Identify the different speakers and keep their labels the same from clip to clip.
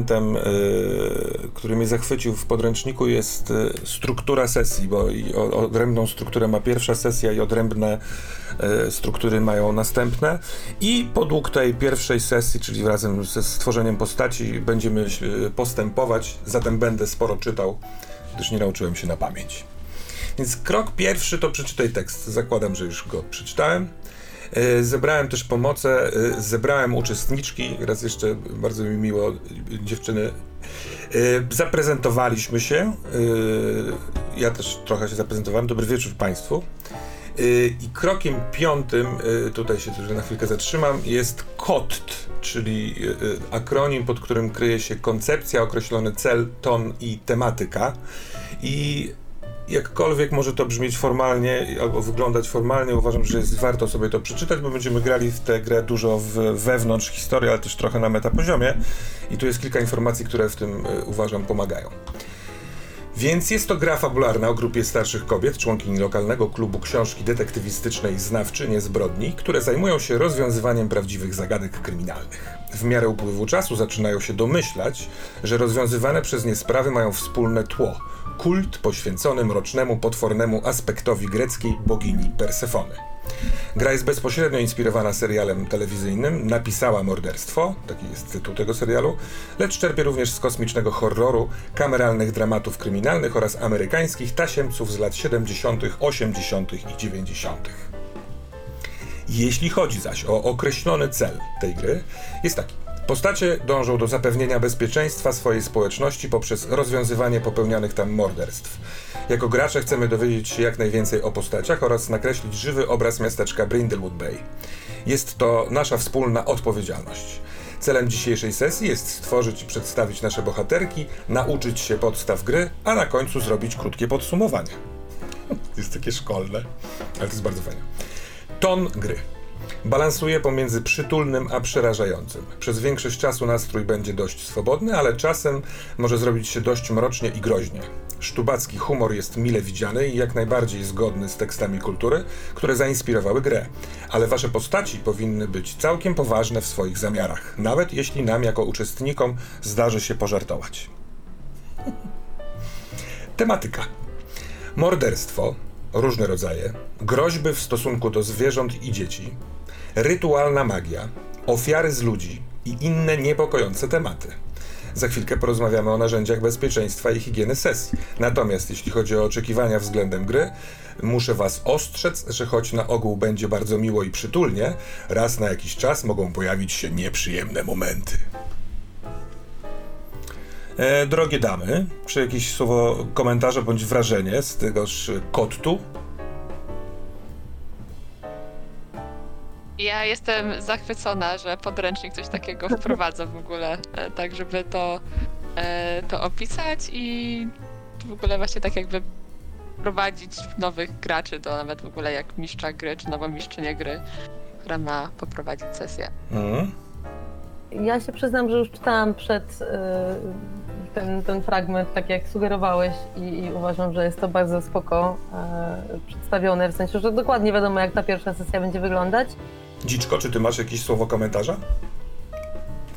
Speaker 1: Elementem, y, który mnie zachwycił w podręczniku jest y, struktura sesji, bo odrębną strukturę ma pierwsza sesja i odrębne y, struktury mają następne. I podług tej pierwszej sesji, czyli razem ze stworzeniem postaci, będziemy postępować, zatem będę sporo czytał, gdyż nie nauczyłem się na pamięć. Więc krok pierwszy to przeczytaj tekst. Zakładam, że już go przeczytałem. E, zebrałem też pomoce, e, zebrałem uczestniczki, raz jeszcze bardzo mi miło, dziewczyny. E, zaprezentowaliśmy się. Ja też trochę się zaprezentowałem. Dobry wieczór Państwu. I krokiem piątym, tutaj się na chwilkę zatrzymam, jest KOTT, czyli akronim, pod którym kryje się koncepcja, określony cel, ton i tematyka. I jakkolwiek może to brzmieć formalnie albo wyglądać formalnie, uważam, że jest warto sobie to przeczytać, bo będziemy grali w tę grę dużo w, wewnątrz historii, ale też trochę na metapoziomie i tu jest kilka informacji, które w tym y, uważam pomagają. Więc jest to gra fabularna o grupie starszych kobiet, członkini lokalnego klubu książki detektywistycznej Znawczynie Zbrodni, które zajmują się rozwiązywaniem prawdziwych zagadek kryminalnych. W miarę upływu czasu zaczynają się domyślać, że rozwiązywane przez nie sprawy mają wspólne tło – kult poświęcony mrocznemu, potwornemu aspektowi greckiej bogini Persefony. Gra jest bezpośrednio inspirowana serialem telewizyjnym Napisała morderstwo, taki jest tytuł tego serialu, lecz czerpie również z kosmicznego horroru, kameralnych dramatów kryminalnych oraz amerykańskich tasiemców z lat 70., 80. i 90. Jeśli chodzi zaś o określony cel tej gry, jest taki. Postacie dążą do zapewnienia bezpieczeństwa swojej społeczności poprzez rozwiązywanie popełnianych tam morderstw. Jako gracze chcemy dowiedzieć się jak najwięcej o postaciach oraz nakreślić żywy obraz miasteczka Brindlewood Bay. Jest to nasza wspólna odpowiedzialność. Celem dzisiejszej sesji jest stworzyć i przedstawić nasze bohaterki, nauczyć się podstaw gry, a na końcu zrobić krótkie podsumowanie. jest takie szkolne, ale to jest bardzo fajne. Ton gry. Balansuje pomiędzy przytulnym a przerażającym. Przez większość czasu nastrój będzie dość swobodny, ale czasem może zrobić się dość mrocznie i groźnie. Sztubacki humor jest mile widziany i jak najbardziej zgodny z tekstami kultury, które zainspirowały grę. Ale wasze postaci powinny być całkiem poważne w swoich zamiarach, nawet jeśli nam jako uczestnikom zdarzy się pożartować. Tematyka. Morderstwo, różne rodzaje, groźby w stosunku do zwierząt i dzieci, rytualna magia, ofiary z ludzi i inne niepokojące tematy. Za chwilkę porozmawiamy o narzędziach bezpieczeństwa i higieny sesji. Natomiast jeśli chodzi o oczekiwania względem gry, muszę Was ostrzec, że choć na ogół będzie bardzo miło i przytulnie, raz na jakiś czas mogą pojawić się nieprzyjemne momenty. E, drogie damy, czy jakieś słowo komentarze bądź wrażenie z tegoż kottu?
Speaker 2: Ja jestem zachwycona, że podręcznik coś takiego wprowadza w ogóle, e, tak żeby to, e, to opisać i w ogóle właśnie tak jakby prowadzić nowych graczy do nawet w ogóle jak mistrza gry, czy nową mistrzynię gry, która ma poprowadzić sesję. Mhm.
Speaker 3: Ja się przyznam, że już czytałam przed e, ten, ten fragment, tak jak sugerowałeś i, i uważam, że jest to bardzo spoko przedstawione, w sensie, że dokładnie wiadomo, jak ta pierwsza sesja będzie wyglądać.
Speaker 1: Dziczko, czy ty masz jakieś słowo komentarza?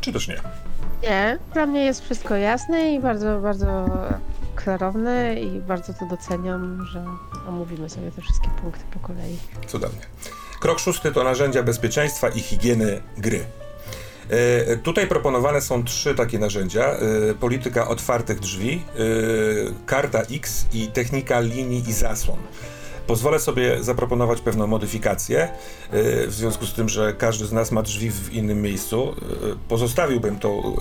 Speaker 1: Czy też nie?
Speaker 4: Nie, dla mnie jest wszystko jasne i bardzo, bardzo klarowne i bardzo to doceniam, że omówimy sobie te wszystkie punkty po kolei.
Speaker 1: Cudownie. Krok szósty to narzędzia bezpieczeństwa i higieny gry. E, tutaj proponowane są trzy takie narzędzia: e, polityka otwartych drzwi, e, karta X i technika linii i zasłon. Pozwolę sobie zaproponować pewną modyfikację, y, w związku z tym, że każdy z nas ma drzwi w innym miejscu. Y, pozostawiłbym tą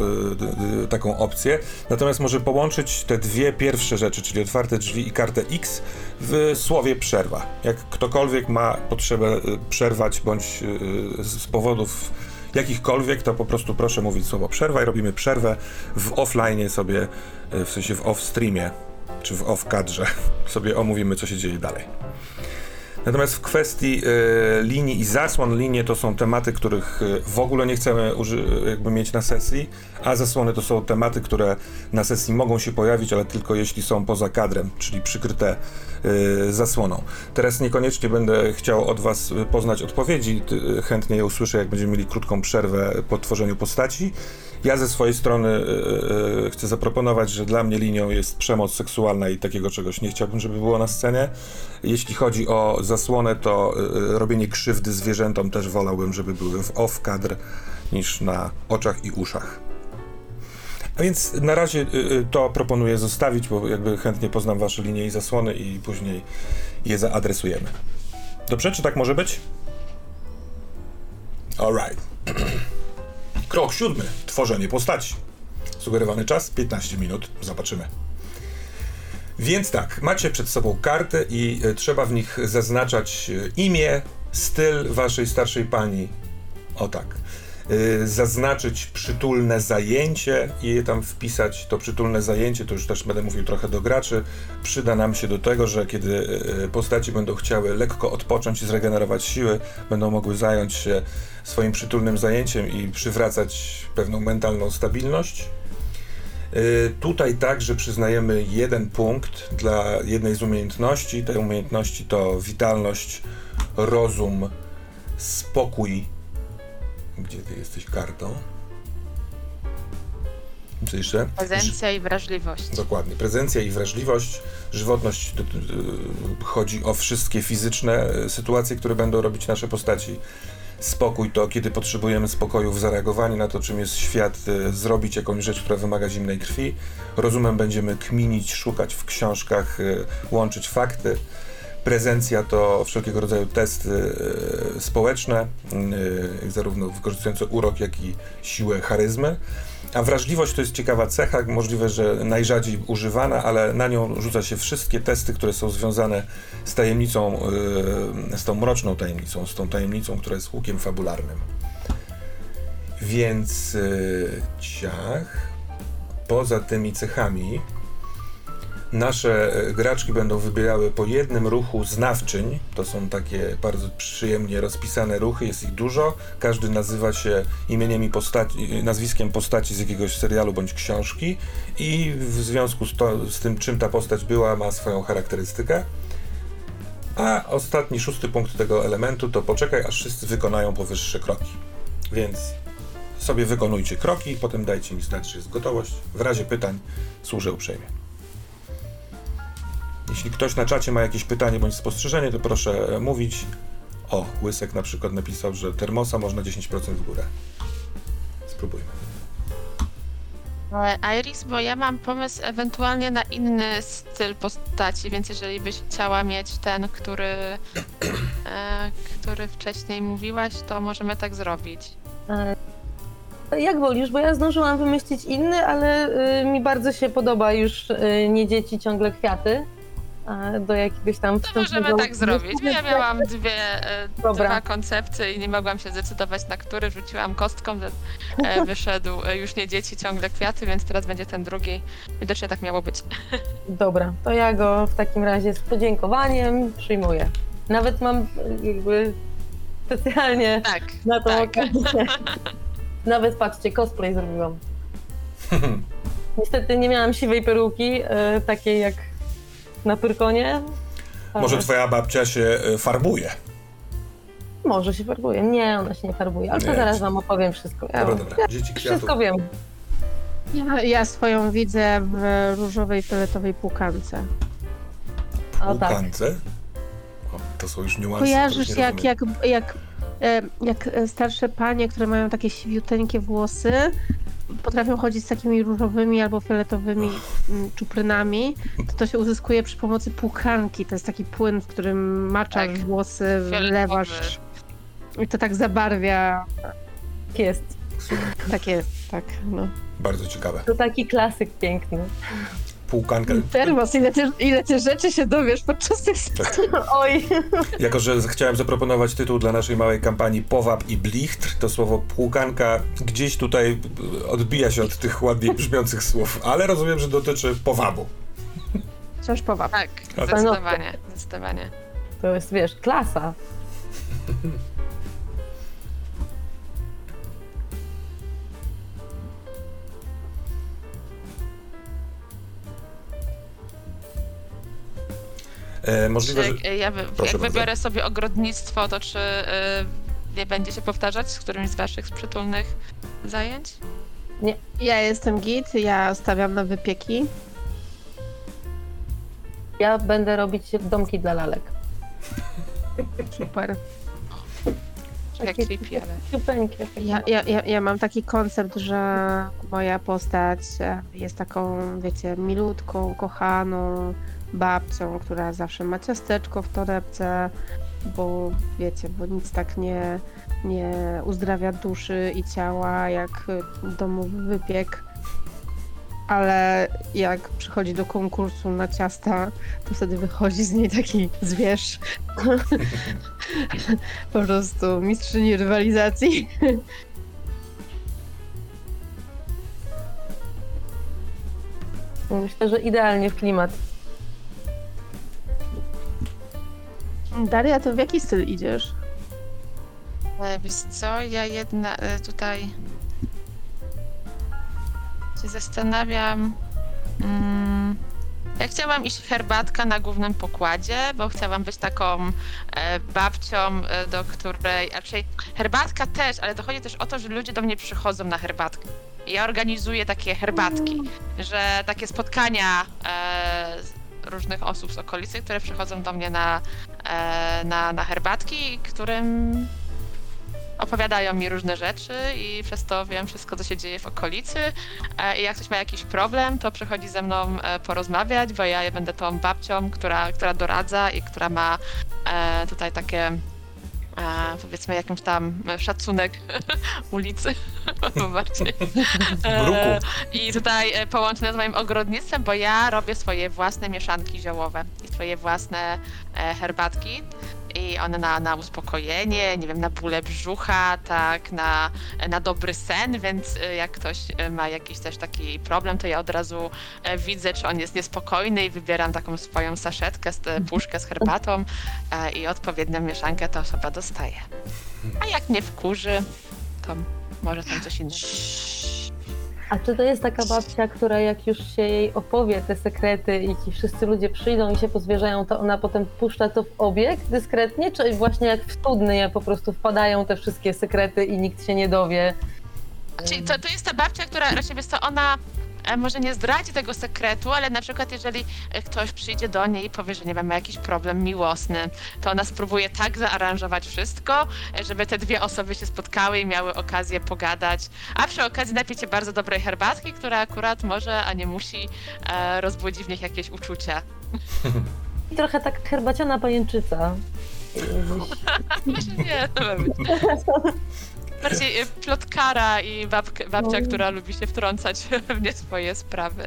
Speaker 1: y, taką opcję, natomiast może połączyć te dwie pierwsze rzeczy, czyli otwarte drzwi i kartę X w słowie przerwa. Jak ktokolwiek ma potrzebę przerwać bądź z powodów jakichkolwiek, to po prostu proszę mówić słowo przerwa i robimy przerwę w offline sobie, w sensie w off-streamie czy w off-kadrze sobie omówimy, co się dzieje dalej. Natomiast w kwestii y, linii i zasłon, linie to są tematy, których e, w ogóle nie chcemy jakby mieć na sesji, a zasłony to są tematy, które na sesji mogą się pojawić, ale tylko jeśli są poza kadrem, czyli przykryte y, zasłoną. Teraz niekoniecznie będę chciał od Was poznać odpowiedzi, chętnie je usłyszę, jak będziemy mieli krótką przerwę po tworzeniu postaci Ja ze swojej strony e, e, chcę zaproponować, że dla mnie linią jest przemoc seksualna i takiego czegoś nie chciałbym, żeby było na scenie. Jeśli chodzi o zasłonę, to e, robienie krzywdy zwierzętom też wolałbym, żeby były w off-kadr niż na oczach i uszach. A więc na razie to proponuję zostawić, bo jakby chętnie poznam wasze linie i zasłony i później je zaadresujemy. Dobrze, czy tak może być? Alright. Krok siódmy. Tworzenie postaci. Sugerowany czas 15 minut. Zobaczymy. Więc tak, macie przed sobą kartę i e, trzeba w nich zaznaczać e, imię, styl waszej starszej pani. O tak. E, zaznaczyć przytulne zajęcie i tam wpisać. To przytulne zajęcie, to już też będę mówił trochę do graczy, przyda nam się do tego, że kiedy e, postaci będą chciały lekko odpocząć i zregenerować siły, będą mogły zająć się swoim przytulnym zajęciem i przywracać pewną mentalną stabilność. Y, Tutaj także przyznajemy jeden punkt dla jednej z umiejętności. Te umiejętności to witalność, rozum, spokój. Gdzie ty jesteś kartą? Jeszcze?
Speaker 2: Prezencja i wrażliwość.
Speaker 1: Dokładnie. Prezencja i wrażliwość, żywotność d- chodzi o wszystkie fizyczne e, sytuacje, które będą robić nasze postaci. Spokój to, kiedy potrzebujemy spokoju w zareagowaniu na to, czym jest świat, e, zrobić jakąś rzecz, która wymaga zimnej krwi. Rozumem będziemy kminić, szukać w książkach, łączyć fakty. Prezencja to wszelkiego rodzaju testy e, społeczne, e, zarówno wykorzystujące urok, jak i siłę charyzmy. A wrażliwość to jest ciekawa cecha, możliwe, że najrzadziej używana, ale na nią rzuca się wszystkie testy, które są związane z tajemnicą, yy, z tą mroczną tajemnicą, z tą tajemnicą, która jest łukiem fabularnym. Więc ciach, poza tymi cechami, nasze e, graczki będą wybierały po jednym ruchu znawczyń. To są takie bardzo przyjemnie rozpisane ruchy, jest ich dużo. Każdy nazywa się imieniem i postaci, nazwiskiem postaci z jakiegoś serialu bądź książki i w związku z, to, z tym, czym ta postać była, ma swoją charakterystykę. A ostatni, szósty punkt tego elementu to poczekaj, aż wszyscy wykonają powyższe kroki. Więc sobie wykonujcie kroki, potem dajcie mi znać, czy jest gotowość. W razie pytań służę uprzejmie. Jeśli ktoś na czacie ma jakieś pytanie bądź spostrzeżenie, to proszę e, mówić. O, Łysek na przykład napisał, że termosa można 10% w górę. Spróbujmy.
Speaker 2: E, Iris, bo ja mam pomysł ewentualnie na inny styl postaci, więc jeżeli byś chciała mieć ten, który, e, który wcześniej mówiłaś, to możemy tak zrobić.
Speaker 3: E, Jak wolisz, bo ja zdążyłam wymyślić inny, ale y, mi bardzo się podoba już y, nie dzieci, ciągle kwiaty. Do jakiegoś tam
Speaker 2: To możemy tak zrobić. Ja miałam dwie, e,
Speaker 3: Dobra.
Speaker 2: dwa koncepcje i nie mogłam się zdecydować na który. Rzuciłam kostką, że e, wyszedł e, już nie dzieci, ciągle kwiaty, więc teraz będzie ten drugi. Widocznie tak miało być.
Speaker 3: Dobra, to ja go w takim razie z podziękowaniem przyjmuję. Nawet mam jakby specjalnie
Speaker 2: Tak,
Speaker 3: na tą
Speaker 2: tak.
Speaker 3: okazję. Nawet patrzcie, cosplay zrobiłam. Niestety nie miałam siwej peruki, takiej jak na Pyrkonie.
Speaker 1: Może
Speaker 3: Ale-
Speaker 1: twoja babcia się e, farbuje.
Speaker 3: Może się farbuje. Nie, ona się nie farbuje, ale to zaraz wam opowiem wszystko. Ja
Speaker 1: Dobra, dobra. Dzieci kwiatów.
Speaker 3: wszystko wiem.
Speaker 4: Ja, ja swoją widzę w różowej, fioletowej płukance.
Speaker 3: O tak.
Speaker 1: Łukance? O, to są już niuanse.
Speaker 4: Kojarzysz jak,
Speaker 1: rozumiem.
Speaker 4: jak, jak, jak e, starsze panie, które mają takie siwiuteńkie włosy, potrafią chodzić z takimi różowymi albo fioletowymi mm, czuprynami, to to się uzyskuje przy pomocy płukanki. To jest taki płyn, w którym maczasz
Speaker 2: Tak.
Speaker 4: włosy,
Speaker 2: Fioletowy.
Speaker 4: wlewasz i to tak zabarwia.
Speaker 3: Tak Jest.
Speaker 1: Super.
Speaker 4: Tak jest, tak. No.
Speaker 1: Bardzo ciekawe.
Speaker 3: To taki klasyk piękny.
Speaker 1: Półkanka.
Speaker 4: Termos, ile ty, ile ty rzeczy się dowiesz podczas tych
Speaker 1: Tak.
Speaker 3: Oj,
Speaker 1: Jako, że chciałem zaproponować tytuł dla naszej małej kampanii Powab i Blichtr, to słowo płukanka gdzieś tutaj odbija się od tych ładnie brzmiących słów, ale rozumiem, że dotyczy powabu.
Speaker 4: wciąż powab.
Speaker 2: Tak,
Speaker 1: Tak.
Speaker 2: zdecydowanie, zdecydowanie.
Speaker 3: to jest, wiesz, klasa.
Speaker 1: Możliwe, że...
Speaker 2: Czy, jak- ja wy, jak
Speaker 1: bardzo.
Speaker 2: wybiorę sobie ogrodnictwo, to czy y, nie będzie się powtarzać z którymś z waszych przytulnych zajęć?
Speaker 4: Ja jestem git, ja stawiam na wypieki.
Speaker 3: Ja będę robić domki dla lalek.
Speaker 4: Super.
Speaker 2: Jak creepy, ale...
Speaker 4: Ja, ja, ja, ja mam taki koncept, że moja postać e, jest taką, wiecie, milutką, kochaną babcią, która zawsze ma ciasteczko w torebce, bo wiecie, bo nic tak nie, nie uzdrawia duszy i ciała jak domowy wypiek. Ale jak przychodzi do konkursu na ciasta, to wtedy wychodzi z niej taki zwierz. po prostu mistrzyni rywalizacji.
Speaker 3: Myślę, że idealnie w klimat.
Speaker 4: Daria, to w jaki styl idziesz?
Speaker 2: E, Wiesz co, ja jedna e, tutaj się zastanawiam. Mm, ja chciałam iść herbatka na głównym pokładzie, bo chciałam być taką e, babcią, e, do której. Raczej herbatka też, ale to chodzi też o to, że ludzie do mnie przychodzą na herbatkę. Ja organizuję takie herbatki, że takie spotkania e, różnych osób z okolicy, które przychodzą do mnie na, e, na, na herbatki, którym opowiadają mi różne rzeczy i przez to wiem wszystko, co się dzieje w okolicy. E, I jak ktoś ma jakiś problem, to przychodzi ze mną e, porozmawiać, bo ja będę tą babcią, która, która doradza i która ma tutaj takie e, powiedzmy jakimś tam szacunek ulicy bardziej.
Speaker 1: Bruku.
Speaker 2: I tutaj e, połączone z moim ogrodnictwem, bo ja robię swoje własne mieszanki ziołowe i swoje własne e, herbatki. I one na, na uspokojenie, nie wiem, na bóle brzucha, tak, na, na dobry sen, więc e, jak ktoś e, ma jakiś też taki problem, to ja od razu e, widzę, czy on jest niespokojny i wybieram taką swoją saszetkę, puszkę z herbatą e, i odpowiednią mieszankę ta osoba dostaje. A jak mnie wkurzy, to może tam coś innego.
Speaker 3: A czy to jest taka babcia, która jak już się jej opowie te sekrety i ci wszyscy ludzie przyjdą i się pozwierzają, to ona potem puszcza to w obieg dyskretnie? Czy właśnie jak w studnie po prostu wpadają te wszystkie sekrety i nikt się nie dowie?
Speaker 2: Czyli to, to jest ta babcia, która raczej jest to ona może nie zdradzi tego sekretu, ale na przykład jeżeli e, ktoś przyjdzie do niej i powie, że nie wiem, ma jakiś problem miłosny, to ona spróbuje tak zaaranżować wszystko, e, żeby te dwie osoby się spotkały i miały okazję pogadać, a przy okazji napić się bardzo dobrej herbatki, która akurat może, a nie musi e, rozbudzi w nich jakieś uczucia.
Speaker 3: I trochę tak herbaciana pajęczyca.
Speaker 2: Może nie, to ma być. Bardziej e, plotkara i babka, babcia,
Speaker 3: No.
Speaker 2: która lubi się wtrącać w nie swoje sprawy.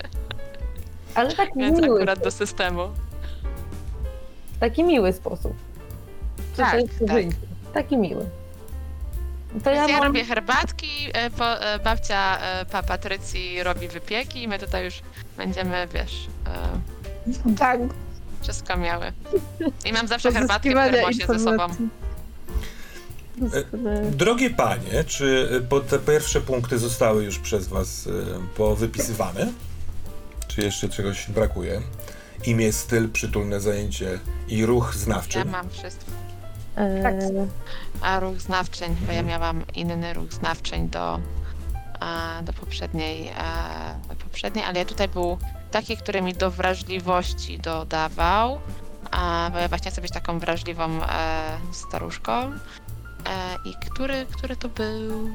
Speaker 3: Ale tak
Speaker 2: Więc
Speaker 3: miły,
Speaker 2: akurat do systemu.
Speaker 3: taki miły sposób. Czy
Speaker 2: Tak,
Speaker 3: to jest
Speaker 2: tak.
Speaker 3: Taki miły. To ja,
Speaker 2: Ja, ja
Speaker 3: mam...
Speaker 2: robię herbatki, e, po, e, babcia e, pa Patrycji robi wypieki i my tutaj już będziemy, wiesz, e,
Speaker 4: Tak.
Speaker 2: wszystko miały. I mam zawsze herbatkę w termosie ze sobą.
Speaker 1: Drogie panie, czy bo te pierwsze punkty zostały już przez was y, powypisywane? Czy jeszcze czegoś brakuje? Imię, styl, przytulne zajęcie i ruch znawczy.
Speaker 2: Ja mam wszystko.
Speaker 3: E,
Speaker 2: A ruch znawczeń, bo ja miałam inny ruch znawczeń do, do poprzedniej, do poprzedniej, ale ja tutaj był taki, który mi do wrażliwości dodawał, bo ja właśnie chcę być taką wrażliwą e, staruszką. E, I który, który to był?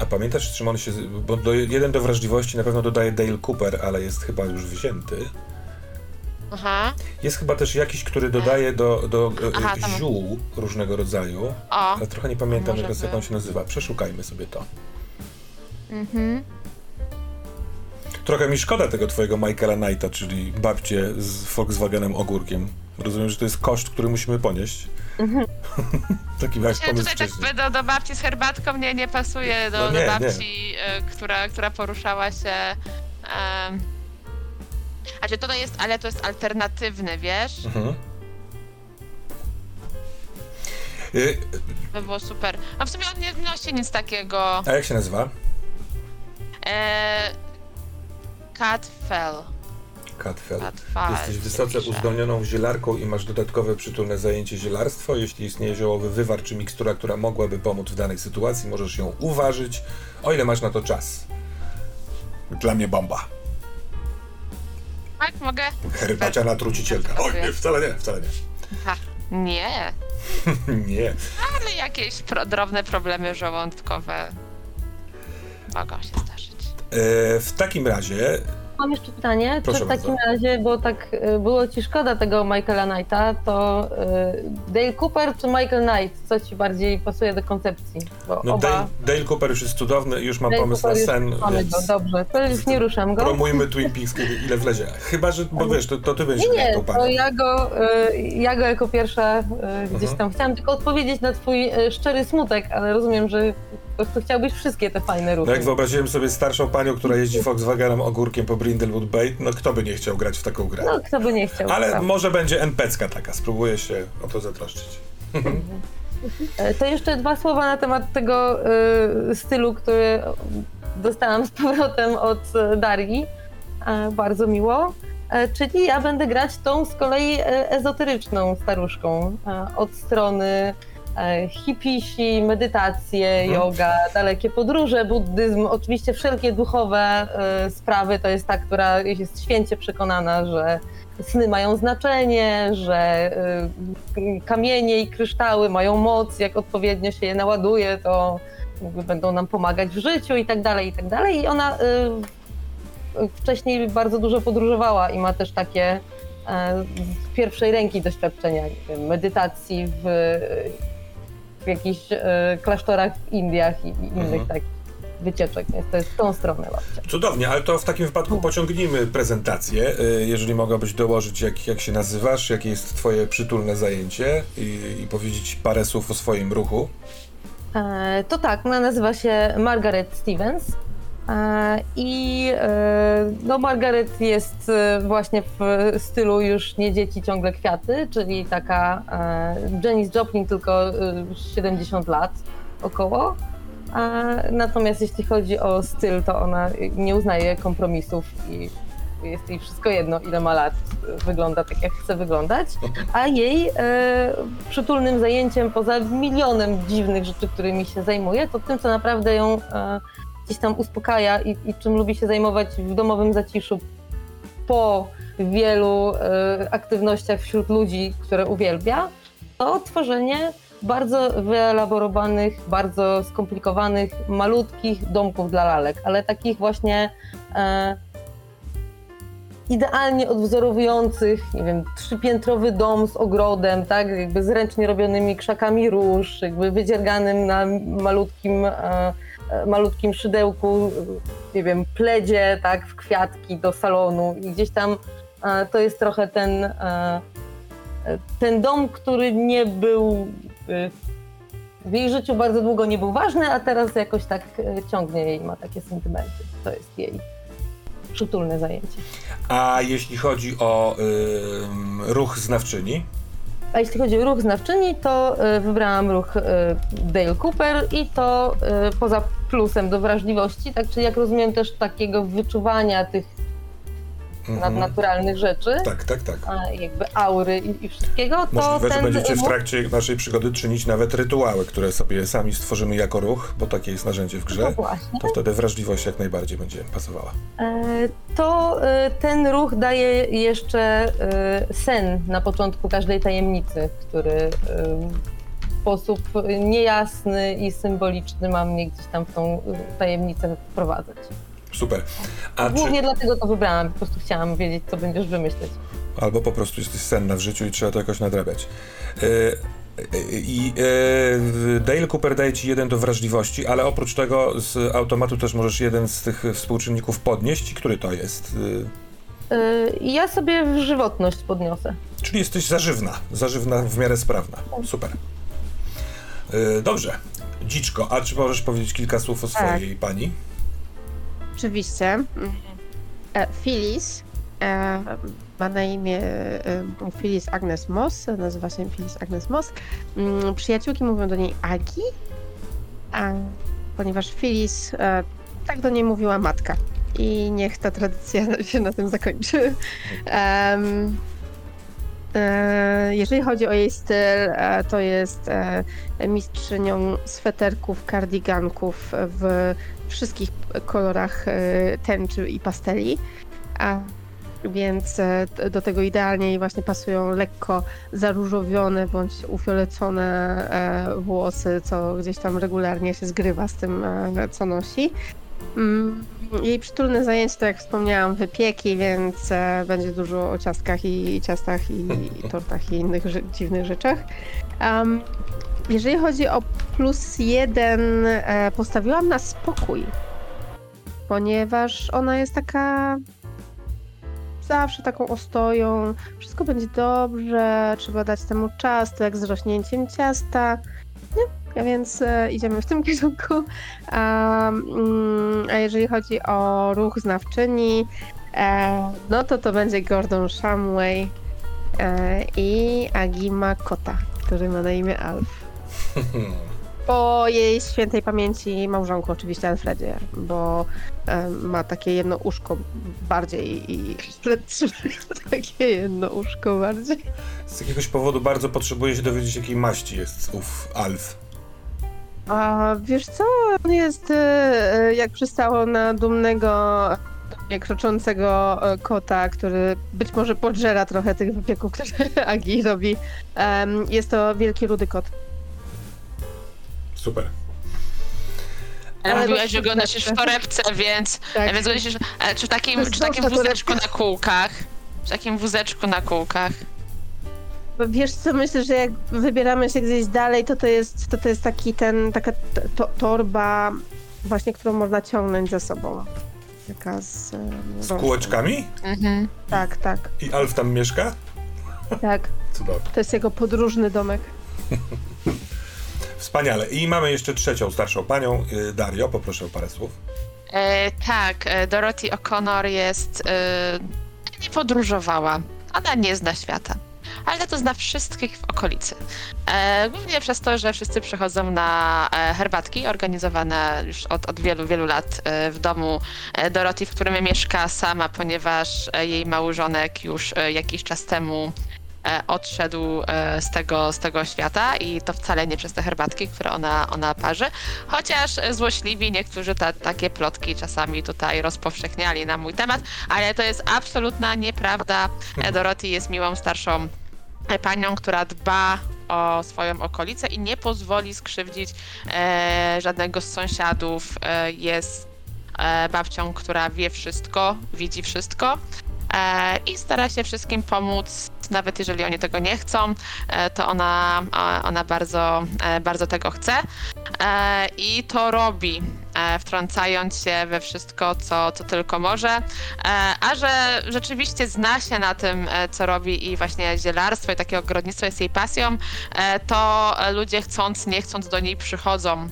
Speaker 1: A pamiętasz, czym on się. Bo do, jeden do wrażliwości na pewno dodaje Dale Cooper, ale jest chyba już wzięty.
Speaker 2: Aha,
Speaker 1: Jest chyba też jakiś, który dodaje do, do e,
Speaker 2: Aha, tam-
Speaker 1: ziół różnego rodzaju,
Speaker 2: o,
Speaker 1: ale trochę nie pamiętam jak on się nazywa. Przeszukajmy sobie to.
Speaker 2: mhm.
Speaker 1: Trochę mi szkoda tego twojego Michaela Knighta, czyli babcie z Volkswagenem ogórkiem. Rozumiem, że to jest koszt, który musimy ponieść. Taki masz pomysł
Speaker 2: tutaj tak
Speaker 1: wcześniej.
Speaker 2: do, do babci z herbatką nie, nie pasuje do,
Speaker 1: No nie,
Speaker 2: do babci, e, która, która poruszała się. Um, a że to jest, ale to jest alternatywny, wiesz?
Speaker 1: Mhm. Y,
Speaker 2: To by było super. A w sumie on nie nosi nic takiego.
Speaker 1: a jak się nazywa?
Speaker 2: E, Cat Fell.
Speaker 1: Katfel.
Speaker 2: Katfel
Speaker 1: Jesteś wysoce
Speaker 2: pisze.
Speaker 1: uzdolnioną zielarką i masz dodatkowe przytulne zajęcie zielarstwo. Jeśli istnieje ziołowy wywar czy mikstura, która mogłaby pomóc w danej sytuacji, możesz ją uważyć, o ile masz na to czas. Dla mnie bomba.
Speaker 2: Tak, mogę?
Speaker 1: Herbaciana trucicielka. Oj, nie, wcale nie, wcale nie.
Speaker 2: Ha, nie,
Speaker 1: Nie.
Speaker 2: ale jakieś pro, drobne problemy żołądkowe mogą się zdarzyć.
Speaker 1: E, w takim razie
Speaker 3: Mam jeszcze pytanie,
Speaker 1: Proszę
Speaker 3: czy w takim
Speaker 1: bardzo.
Speaker 3: razie, bo tak y, było ci szkoda tego Michaela Knighta, to y, Dale Cooper czy Michael Knight? Co ci bardziej pasuje do koncepcji? Bo
Speaker 1: no
Speaker 3: oba...
Speaker 1: Dale, Dale Cooper już jest cudowny, już mam
Speaker 3: Dale
Speaker 1: pomysł
Speaker 3: Cooper
Speaker 1: na sen,
Speaker 3: Mamy
Speaker 1: więc
Speaker 3: go, dobrze, to już nie ruszam go.
Speaker 1: promujmy Twin Peaks, kiedy, ile wlezie. Chyba, że, bo wiesz, to, to ty będziesz
Speaker 3: Nie, nie, to ja go, y, ja go jako pierwsza gdzieś
Speaker 1: Mhm.
Speaker 3: tam chciałam tylko odpowiedzieć na twój szczery smutek, ale rozumiem, że prostu chciałbyś wszystkie te fajne ruchy.
Speaker 1: No jak wyobraziłem sobie starszą panią, która jeździ Volkswagenem ogórkiem po Brindlewood Bay, no kto by nie chciał grać w taką grę?
Speaker 3: No, kto by nie chciał.
Speaker 1: Ale może będzie NPC-ka taka, spróbuję się o to zatroszczyć.
Speaker 3: E, To jeszcze dwa słowa na temat tego y, stylu, który dostałam z powrotem od e, Darii. E, bardzo miło. E, czyli ja będę grać tą z kolei ezoteryczną staruszką. E, od strony hipisi, medytacje,
Speaker 1: Mhm.
Speaker 3: yoga, dalekie podróże, buddyzm, oczywiście wszelkie duchowe e, sprawy. To jest ta, która jest święcie przekonana, że sny mają znaczenie, że y, kamienie i kryształy mają moc, jak odpowiednio się je naładuje, to będą nam pomagać w życiu i tak dalej, i tak dalej. I ona wcześniej bardzo dużo podróżowała i ma też takie z pierwszej ręki doświadczenia medytacji w, w jakichś y, klasztorach w Indiach i, i innych
Speaker 1: Mhm.
Speaker 3: takich wycieczek, więc to jest tą stronę babcia.
Speaker 1: Cudownie, ale to w takim wypadku pociągnijmy prezentację. Y, Jeżeli mogłabyś dołożyć, jak, jak się nazywasz, jakie jest twoje przytulne zajęcie i, i powiedzieć parę słów o swoim ruchu.
Speaker 3: E, To tak, ona nazywa się Margaret Stevens. E, I e, no Margaret jest e, właśnie w stylu już nie dzieci, ciągle kwiaty, czyli taka Janis Joplin, tylko e, 70 lat około. Natomiast jeśli chodzi o styl, to ona nie uznaje kompromisów i jest jej wszystko jedno, ile ma lat, wygląda tak, jak chce wyglądać. A jej e, przytulnym zajęciem, poza milionem dziwnych rzeczy, którymi się zajmuje, to tym, co naprawdę ją e, gdzieś tam uspokaja i, i czym lubi się zajmować w domowym zaciszu po wielu e, aktywnościach wśród ludzi, które uwielbia, to tworzenie bardzo wyelaborowanych, bardzo skomplikowanych, malutkich domków dla lalek, ale takich właśnie e, idealnie odwzorowujących, nie wiem, trzypiętrowy dom z ogrodem, tak, jakby z ręcznie robionymi krzakami róż, jakby wydzierganym na malutkim, e, malutkim szydełku, nie wiem, pledzie, tak, w kwiatki do salonu i gdzieś tam e, to jest trochę ten, e, ten dom, który nie był e, w jej życiu bardzo długo nie był ważny, a teraz jakoś tak ciągnie jej, ma takie sentymenty. To jest jej przytulne zajęcie.
Speaker 1: A jeśli chodzi o ruch znawczyni,
Speaker 3: A jeśli chodzi o ruch znawczyni, to y, wybrałam ruch y, Dale Cooper i to poza plusem do wrażliwości, tak czyli jak rozumiem też takiego wyczuwania tych
Speaker 1: mhm.
Speaker 3: nadnaturalnych rzeczy,
Speaker 1: tak, tak, tak.
Speaker 3: a jakby aury i, i wszystkiego, to
Speaker 1: Możliwe, że
Speaker 3: ten
Speaker 1: będziecie w trakcie naszej przygody czynić nawet rytuały, które sobie sami stworzymy jako ruch, bo takie jest narzędzie w
Speaker 3: no
Speaker 1: grze.
Speaker 3: właśnie,
Speaker 1: To wtedy wrażliwość jak najbardziej będzie pasowała.
Speaker 3: e, to y, ten ruch daje jeszcze y, sen na początku każdej tajemnicy, który sposób niejasny i symboliczny ma mnie gdzieś tam w tą y, tajemnicę wprowadzać.
Speaker 1: Super. A czy,
Speaker 3: Głównie dlatego to wybrałam, po prostu chciałam wiedzieć, co będziesz wymyśleć.
Speaker 1: albo po prostu jesteś senna w życiu i trzeba to jakoś nadrabiać. E, I e, Dale Cooper daje ci jeden do wrażliwości, ale oprócz tego z automatu też możesz jeden z tych współczynników podnieść. I który to jest? E,
Speaker 3: Yy, Ja sobie żywotność podniosę.
Speaker 1: Czyli jesteś zażywna, zażywna w miarę sprawna. Super. E, Dobrze. Dziczko, a czy możesz powiedzieć kilka słów o swojej pani?
Speaker 4: Oczywiście. E, Phyllis e, ma na imię e, Phyllis Agnes Moss, nazywa się Phyllis Agnes Moss. Mm, Przyjaciółki mówią do niej Agi, a, ponieważ e, tak do niej mówiła matka. I niech ta tradycja się na tym zakończy. E, jeżeli chodzi o jej styl, e, to jest e, mistrzynią sweterków, kardiganków w wszystkich kolorach e, tęczy i pasteli. A, więc e, do tego idealnie jej właśnie pasują lekko zaróżowione bądź ufiolecone e, włosy, co gdzieś tam regularnie się zgrywa z tym, e, co nosi. Mm, Jej przytulne zajęcie, tak jak wspomniałam, wypieki, więc e, będzie dużo o ciastkach i, i ciastach i, i tortach i innych ży- dziwnych rzeczach. Em, jeżeli chodzi o plus jeden, e, postawiłam na spokój, ponieważ ona jest taka zawsze taką ostoją, wszystko będzie dobrze, trzeba dać temu czas, to jak z rośnięciem ciasta. Nie? Więc e, idziemy w tym kierunku. A, mm, a jeżeli chodzi o ruch znawczyni, e, no to to będzie Gordon Shamway e, i Agima Kota, który ma na imię Alf. Po jej świętej pamięci małżonku oczywiście Alfredzie, bo ma takie jedno uszko bardziej i takie jedno uszko bardziej.
Speaker 1: Z jakiegoś powodu bardzo potrzebuję się dowiedzieć, jakiej maści jest ów Alf.
Speaker 4: A wiesz co, on jest e, jak przystało na dumnego, dumnie kroczącego e, kota, który być może podżera trochę tych wypieków, które Agi robi. Jest to wielki rudy kot.
Speaker 1: Super.
Speaker 2: Ale
Speaker 4: Ale
Speaker 2: mówiłaś, że go nosisz w torebce, więc,
Speaker 4: Tak.
Speaker 2: więc czy w takim, czy w takim wózeczku na kółkach? W takim wózeczku na kółkach.
Speaker 4: Wiesz co, myślę, że jak wybieramy się gdzieś dalej, to to jest, to to jest taki ten, taka to, torba właśnie, którą można ciągnąć za sobą. Taka z... e,
Speaker 1: Z kółeczkami?
Speaker 2: Mhm.
Speaker 4: Tak, tak,
Speaker 1: I Alf tam mieszka?
Speaker 4: tak.
Speaker 1: Cudownie.
Speaker 4: To jest jego podróżny domek.
Speaker 1: Wspaniale. I mamy jeszcze trzecią, starszą panią, y, Dario. Poproszę o parę słów.
Speaker 2: E, tak, e, Dorothy O'Connor jest. E, nie podróżowała. Ona nie zna świata. Ale to zna wszystkich w okolicy. E, głównie przez to, że wszyscy przychodzą na e, herbatki organizowane już od, od wielu, wielu lat e, w domu Dorothy, w którym mieszka sama, ponieważ jej małżonek już jakiś czas temu odszedł e, z tego, z tego świata i to wcale nie przez te herbatki, które ona, ona parzy. Chociaż e, złośliwi niektórzy ta, takie plotki czasami tutaj rozpowszechniali na mój temat, ale to jest absolutna nieprawda. E, Dorothy jest miłą starszą e, panią, która dba o swoją okolicę i nie pozwoli skrzywdzić e, żadnego z sąsiadów. E, jest e, babcią, która wie wszystko, widzi wszystko e, i stara się wszystkim pomóc, nawet jeżeli oni tego nie chcą, e, to ona, ona bardzo, e, bardzo tego chce e, i to robi, wtrącając się we wszystko, co, co tylko może. A że rzeczywiście zna się na tym, co robi i właśnie zielarstwo i takie ogrodnictwo jest jej pasją, to ludzie chcąc, nie chcąc do niej przychodzą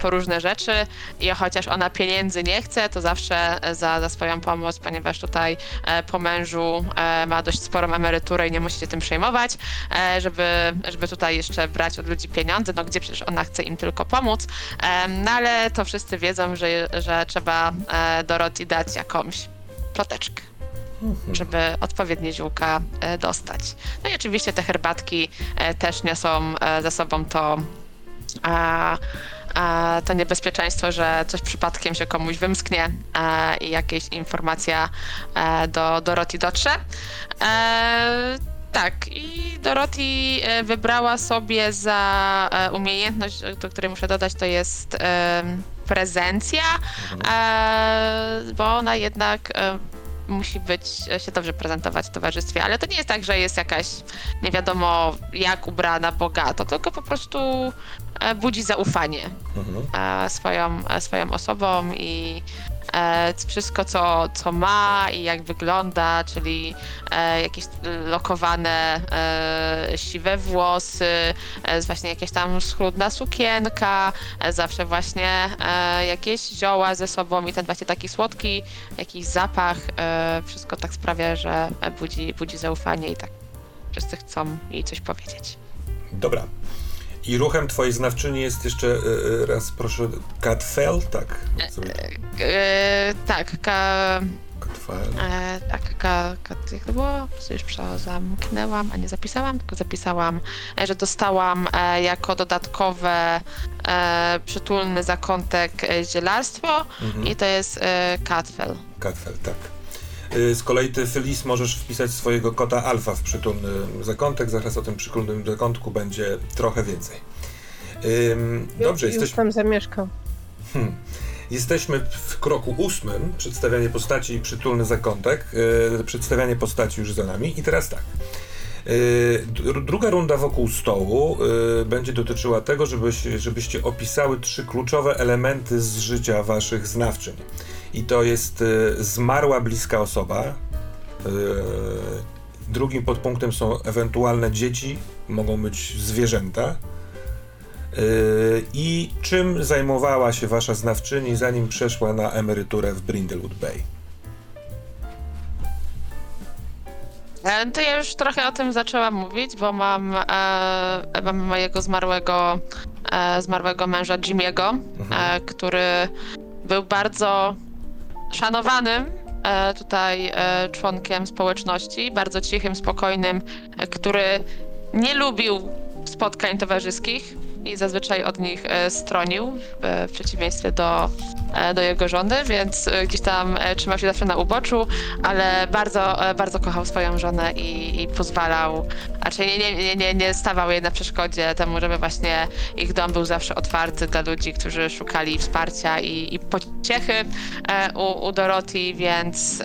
Speaker 2: po różne rzeczy. I chociaż ona pieniędzy nie chce, to zawsze e, za, za swoją pomoc, ponieważ tutaj e, po mężu e, ma dość sporą emeryturę i nie musi się tym przejmować, e, żeby, żeby tutaj jeszcze brać od ludzi pieniądze, no gdzie przecież ona chce im tylko pomóc, e, no ale to wszyscy wiedzą, że, że trzeba e, Dorothy dać jakąś ploteczkę żeby odpowiednie ziółka e, dostać. No i oczywiście te herbatki e, też niosą e, ze sobą to, to niebezpieczeństwo, że coś przypadkiem się komuś wymsknie e, i jakieś informacja e, do Dorothy dotrze. E, tak, i Dorothy e, wybrała sobie za umiejętność, do której muszę dodać, to jest prezencja, e, bo ona jednak musi być, się dobrze prezentować w towarzystwie, ale to nie jest tak, że jest jakaś nie wiadomo jak ubrana bogato, tylko po prostu budzi zaufanie
Speaker 1: Mhm.
Speaker 2: e, swoją, e, swoją osobą i e, wszystko, co, co ma i jak wygląda, czyli e, jakieś lokowane e, siwe włosy, e, właśnie jakaś tam schludna sukienka, e, zawsze właśnie e, jakieś zioła ze sobą i ten właśnie taki słodki jakiś zapach, e, wszystko tak sprawia, że budzi, budzi zaufanie i tak wszyscy chcą jej coś powiedzieć.
Speaker 1: Dobra. I ruchem twojej znawczyni jest jeszcze y, y, raz proszę Catfell, tak? To-
Speaker 2: E, tak, ka,
Speaker 1: Catfell.
Speaker 2: e, tak, ka, ka, jak to było? Już zamknęłam, a nie zapisałam, tylko zapisałam, e, że dostałam e, jako dodatkowe e, przytulny zakątek e, zielarstwo
Speaker 1: Mhm.
Speaker 2: i to jest e, Catfell.
Speaker 1: Catfell, tak. Y, Z kolei ty, Feliz, możesz wpisać swojego kota Alfa w przytulny zakątek. Zaraz o tym przytulnym zakątku będzie trochę więcej. Ym, Dobrze,
Speaker 4: Już
Speaker 1: jesteś,
Speaker 4: tam zamieszkał.
Speaker 1: Hmm. Jesteśmy w kroku ósmym, przedstawianie postaci i przytulny zakątek. Yy, przedstawianie postaci już za nami. I teraz tak. Yy, dru- druga runda wokół stołu yy, będzie dotyczyła tego, żebyś, żebyście opisały trzy kluczowe elementy z życia waszych znawczyń. I to jest yy, zmarła bliska osoba. Yy, drugim podpunktem są ewentualne dzieci, mogą być zwierzęta. Yy, I czym zajmowała się wasza znawczyni, zanim przeszła na emeryturę w Brindlewood Bay?
Speaker 2: E, To ja już trochę o tym zaczęłam mówić, bo mam, e, mam mojego zmarłego, e, zmarłego męża Jimiego, e, który był bardzo szanowanym e, tutaj e, członkiem społeczności, bardzo cichym, spokojnym, e, który nie lubił spotkań towarzyskich i zazwyczaj od nich e, stronił, e, w przeciwieństwie do, e, do jego żony, więc gdzieś tam trzymał się zawsze na uboczu, ale bardzo, bardzo kochał swoją żonę i, i pozwalał, raczej nie, nie, nie, nie, stawał jej na przeszkodzie temu, żeby właśnie ich dom był zawsze otwarty dla ludzi, którzy szukali wsparcia i, i pociechy u, u Dorothy, więc,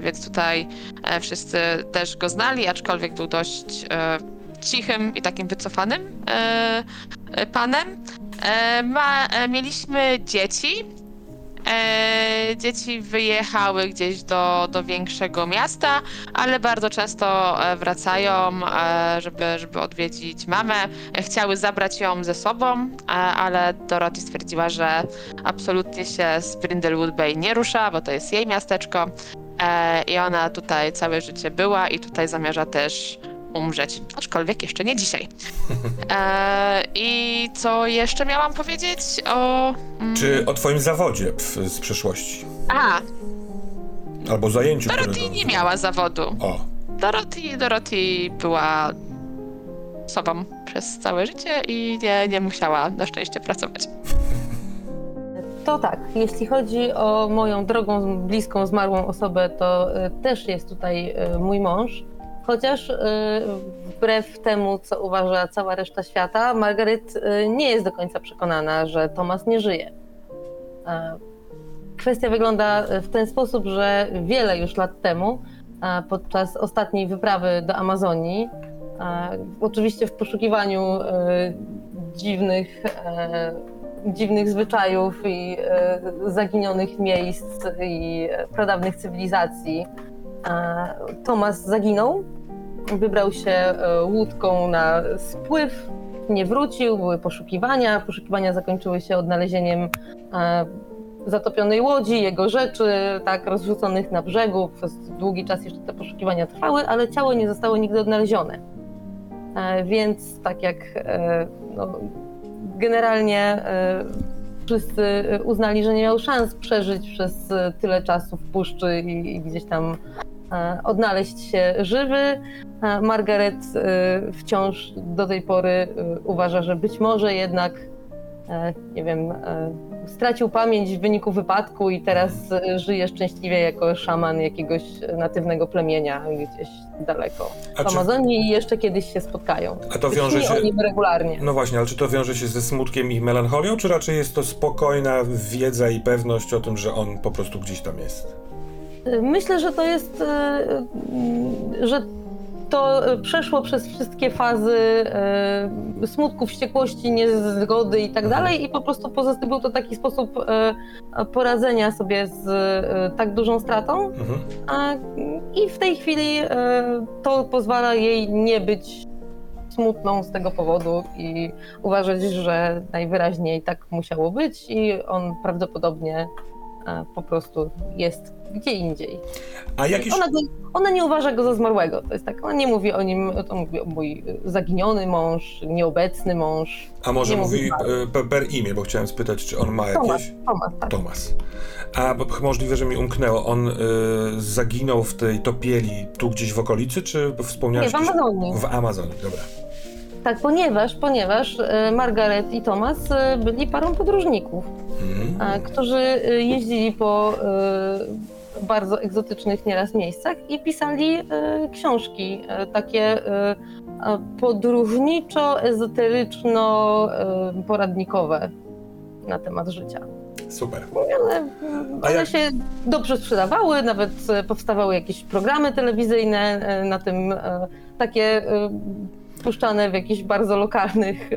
Speaker 2: więc tutaj wszyscy też go znali, aczkolwiek był dość cichym i takim wycofanym e, e, panem. E, ma, e, mieliśmy dzieci. E, dzieci wyjechały gdzieś do, do większego miasta, ale bardzo często wracają, żeby, żeby odwiedzić mamę. Chciały zabrać ją ze sobą, ale Dorothy stwierdziła, że absolutnie się z Brindlewood Bay nie rusza, bo to jest jej miasteczko. I ona tutaj całe życie była i tutaj zamierza też umrzeć, aczkolwiek jeszcze nie dzisiaj. E, I co jeszcze miałam powiedzieć o... mm,
Speaker 1: Czy o twoim zawodzie w, z przeszłości?
Speaker 2: Aha,
Speaker 1: Albo zajęciu,
Speaker 2: Dorothy
Speaker 1: którego...
Speaker 2: nie miała zawodu.
Speaker 1: O,
Speaker 2: Dorothy, Dorothy była sobą przez całe życie i nie, nie musiała na szczęście pracować.
Speaker 3: To tak, jeśli chodzi o moją drogą, bliską, zmarłą osobę, to y, też jest tutaj y, mój mąż. Chociaż y, wbrew temu, co uważa cała reszta świata, Margaret y, nie jest do końca przekonana, że Thomas nie żyje. E, Kwestia wygląda w ten sposób, że wiele już lat temu, podczas ostatniej wyprawy do Amazonii, oczywiście w poszukiwaniu dziwnych dziwnych zwyczajów i zaginionych miejsc i pradawnych cywilizacji. Tomas zaginął, wybrał się e, łódką na spływ, nie wrócił, były poszukiwania. Poszukiwania zakończyły się odnalezieniem e, zatopionej łodzi, jego rzeczy, tak rozrzuconych na brzegu. Przez długi czas jeszcze te poszukiwania trwały, ale ciało nie zostało nigdy odnalezione. E, Więc tak jak no, generalnie wszyscy uznali, że nie miał szans przeżyć przez tyle czasu w puszczy i, i gdzieś tam odnaleźć się żywy. E, Margaret e, wciąż do tej pory e, uważa, że być może jednak, e, nie wiem, e, stracił pamięć w wyniku wypadku i teraz e, żyje szczęśliwie jako szaman jakiegoś natywnego plemienia gdzieś daleko w
Speaker 1: czy,
Speaker 3: Amazonii i jeszcze kiedyś się spotkają.
Speaker 1: a to wiąże się...
Speaker 3: regularnie.
Speaker 1: No właśnie, ale czy to wiąże się ze smutkiem i melancholią, czy raczej jest to spokojna wiedza i pewność o tym, że on po prostu gdzieś tam jest?
Speaker 3: Myślę, że to jest, e, mm, że to e, przeszło przez wszystkie fazy e, smutku, wściekłości, niezgody i tak dalej i po prostu pozosta- był to taki sposób e, poradzenia sobie z e, tak dużą stratą
Speaker 1: Mhm.
Speaker 3: a, i w tej chwili e, to pozwala jej nie być smutną z tego powodu i uważać, że najwyraźniej tak musiało być i on prawdopodobnie e, po prostu jest gdzie indziej.
Speaker 1: A.
Speaker 3: Ona, ona nie uważa go za zmarłego. To jest tak, ona nie mówi o nim, to mówi o mój zaginiony mąż, nieobecny mąż.
Speaker 1: A może mówi
Speaker 3: mówi
Speaker 1: e, per, imię, bo chciałem spytać, czy on ma jakieś...
Speaker 3: Tomasz, tak.
Speaker 1: Tomas. A bo możliwe, że mi umknęło. On y, zaginął w tej topieli tu gdzieś w okolicy, czy wspomniałeś?
Speaker 3: Nie, w Amazonii.
Speaker 1: W Amazonii, dobra.
Speaker 3: Tak, ponieważ, ponieważ e, Margaret i Thomas byli parą podróżników, e, którzy jeździli po bardzo egzotycznych nieraz miejscach i pisali e, książki e, takie e, podróżniczo-ezoteryczno-poradnikowe na temat życia.
Speaker 1: Super.
Speaker 3: One,
Speaker 1: A
Speaker 3: one
Speaker 1: jak-
Speaker 3: się dobrze sprzedawały, nawet powstawały jakieś programy telewizyjne na tym, takie puszczane w jakichś bardzo lokalnych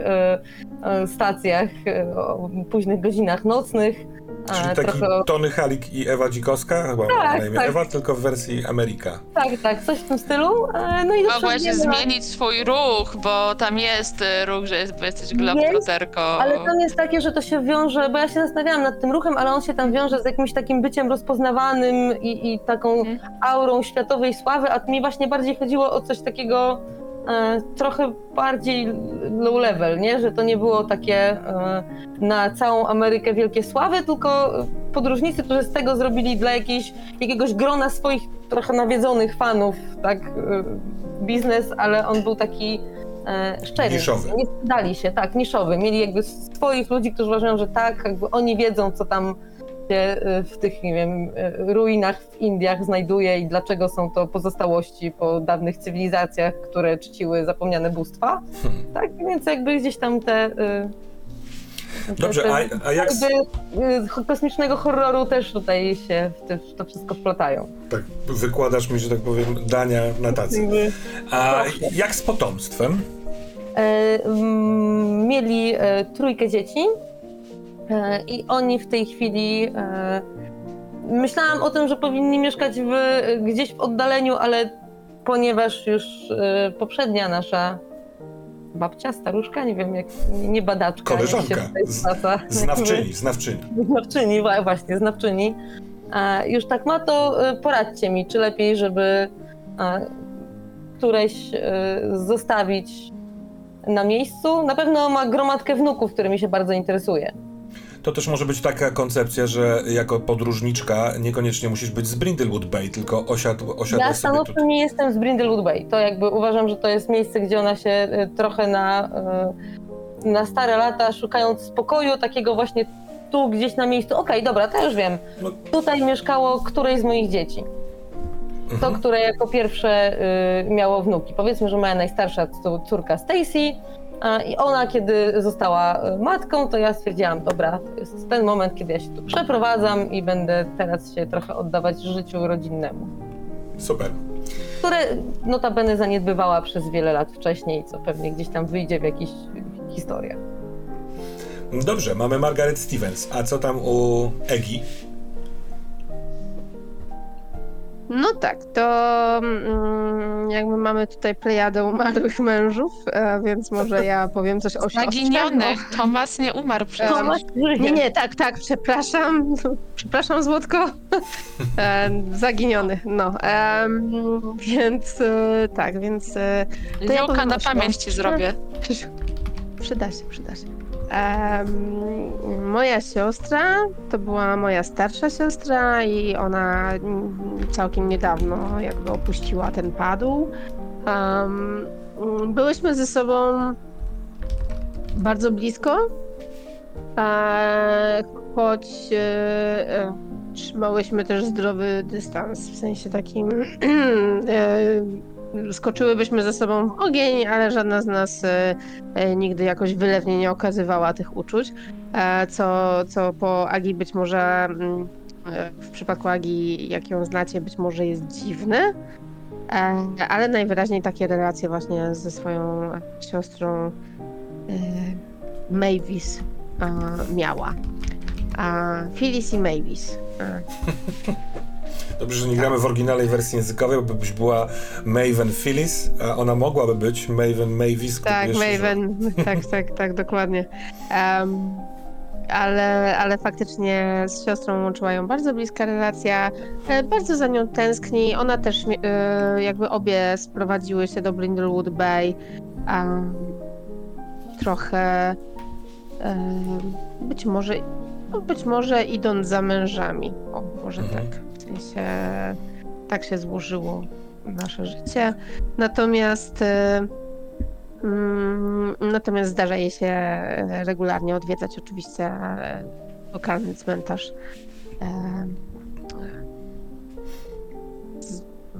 Speaker 3: stacjach o późnych godzinach nocnych. E,
Speaker 1: Czyli taki
Speaker 3: trochę-
Speaker 1: Tony Halik i Ewa Dzikowska, chyba
Speaker 3: Tak,
Speaker 1: na imię
Speaker 3: tak.
Speaker 1: Ewa, tylko w wersji Ameryka.
Speaker 3: Tak, tak, coś w tym stylu. E, No i
Speaker 2: Mogłaś
Speaker 3: lat-
Speaker 2: zmienić swój ruch, bo tam jest y, ruch, że jest, bo jesteś globtroterką.
Speaker 3: Ale tam jest takie, że to się wiąże, bo ja się zastanawiałam nad tym ruchem, ale on się tam wiąże z jakimś takim byciem rozpoznawanym i, i taką
Speaker 2: Mhm.
Speaker 3: aurą światowej sławy, a mi właśnie bardziej chodziło o coś takiego e, trochę bardziej low level, nie? Że to nie było takie e, na całą Amerykę wielkie sławy, tylko podróżnicy, którzy z tego zrobili dla jakiejś, jakiegoś grona swoich trochę nawiedzonych fanów, tak, e, biznes, ale on był taki e, szczery.
Speaker 1: Niszowy.
Speaker 3: Nie sprzedali się, tak, niszowy. Mieli jakby swoich ludzi, którzy uważają, że tak, jakby oni wiedzą, co tam się e, w tych, nie wiem, e, ruinach w Indiach znajduje i dlaczego są to pozostałości po dawnych cywilizacjach, które czciły zapomniane bóstwa.
Speaker 1: Hmm.
Speaker 3: Tak, więc jakby gdzieś tam te... te-
Speaker 1: Dobrze,
Speaker 3: te-
Speaker 1: a, a jak
Speaker 3: kosmicznego horroru też tutaj się w te, w to wszystko wplatają.
Speaker 1: tak wykładasz mi, że tak powiem, dania na tacy? A jak z potomstwem?
Speaker 3: e, mm, mieli e, trójkę dzieci i oni w tej chwili e, myślałam o tym, że powinni mieszkać w, gdzieś w oddaleniu, ale ponieważ już e, poprzednia nasza babcia, staruszka, nie wiem jak, nie badaczka,
Speaker 1: Koleżanka.
Speaker 3: zwraca.
Speaker 1: Znawczyni, znawczyni.
Speaker 3: Znawczyni, wa- właśnie, znawczyni. A już tak ma, to e, poradźcie mi, czy lepiej, żeby e, któreś e, zostawić na miejscu. Na pewno ma gromadkę wnuków, którymi się bardzo interesuje.
Speaker 1: To też może być taka koncepcja, że jako podróżniczka niekoniecznie musisz być z Brindlewood Bay, tylko osiadł,
Speaker 3: Ja
Speaker 1: osiadłeś sobie
Speaker 3: stanowczo
Speaker 1: tutaj.
Speaker 3: nie jestem z Brindlewood Bay. To jakby uważam, że to jest miejsce, gdzie ona się e, trochę na, e, na stare lata, szukając spokoju, takiego właśnie tu gdzieś na miejscu. Okej, dobra, to już wiem.
Speaker 1: No.
Speaker 3: Tutaj mieszkało któreś z moich dzieci. To,
Speaker 1: Mhm.
Speaker 3: które jako pierwsze y, miało wnuki. Powiedzmy, że moja najstarsza córka Stacy i ona, kiedy została y, matką, to ja stwierdziłam, dobra, to jest ten moment, kiedy ja się tu przeprowadzam i będę teraz się trochę oddawać życiu rodzinnemu.
Speaker 1: Super.
Speaker 3: Które notabene zaniedbywała przez wiele lat wcześniej, co pewnie gdzieś tam wyjdzie w jakichś historiach.
Speaker 1: Dobrze, mamy Margaret Stevens. A co tam u Egi?
Speaker 4: No tak, to mm, jakby mamy tutaj plejadę umarłych mężów, e, więc może ja powiem coś o.
Speaker 2: Zaginionych. Tomas nie umarł przecież.
Speaker 3: Tomasz żyje.
Speaker 4: Nie, nie, tak, tak, przepraszam, przepraszam Złotko. E, zaginionych, no. Więc e, tak, więc e, To ja
Speaker 2: na pamięć ci zrobię.
Speaker 4: Przyda się, przyda się. Em, moja siostra to była moja starsza siostra i ona mm, całkiem niedawno jakby opuściła ten padł. Mm, byłyśmy ze sobą bardzo blisko, e, choć e, trzymałyśmy też zdrowy dystans, w sensie takim e, skoczyłybyśmy ze sobą w ogień, ale żadna z nas e, e, nigdy jakoś wylewnie nie okazywała tych uczuć, e, co, co po Agi być może, mm, w przypadku Agi, jak ją znacie, być może jest dziwne, ale najwyraźniej takie relacje właśnie ze swoją siostrą Mavis miała. Phyllis i Mavis.
Speaker 1: Dobrze, że nie gramy w oryginalnej wersji językowej, bo byś była Maven Phyllis, a ona mogłaby być Maven Mavis.
Speaker 4: Tak,
Speaker 1: że-
Speaker 4: Maven, tak, tak, tak, dokładnie. Em, ale, ale faktycznie z siostrą łączyła ją bardzo bliska relacja. E, Bardzo za nią tęskni. Ona też e, jakby obie sprowadziły się do Brindlewood Bay. a trochę e, być może być może idąc za mężami. O, może
Speaker 1: Mhm.
Speaker 4: tak. Sensie tak się złożyło nasze życie. Natomiast e, mm, natomiast zdarza jej się e, regularnie odwiedzać oczywiście e, lokalny cmentarz. E,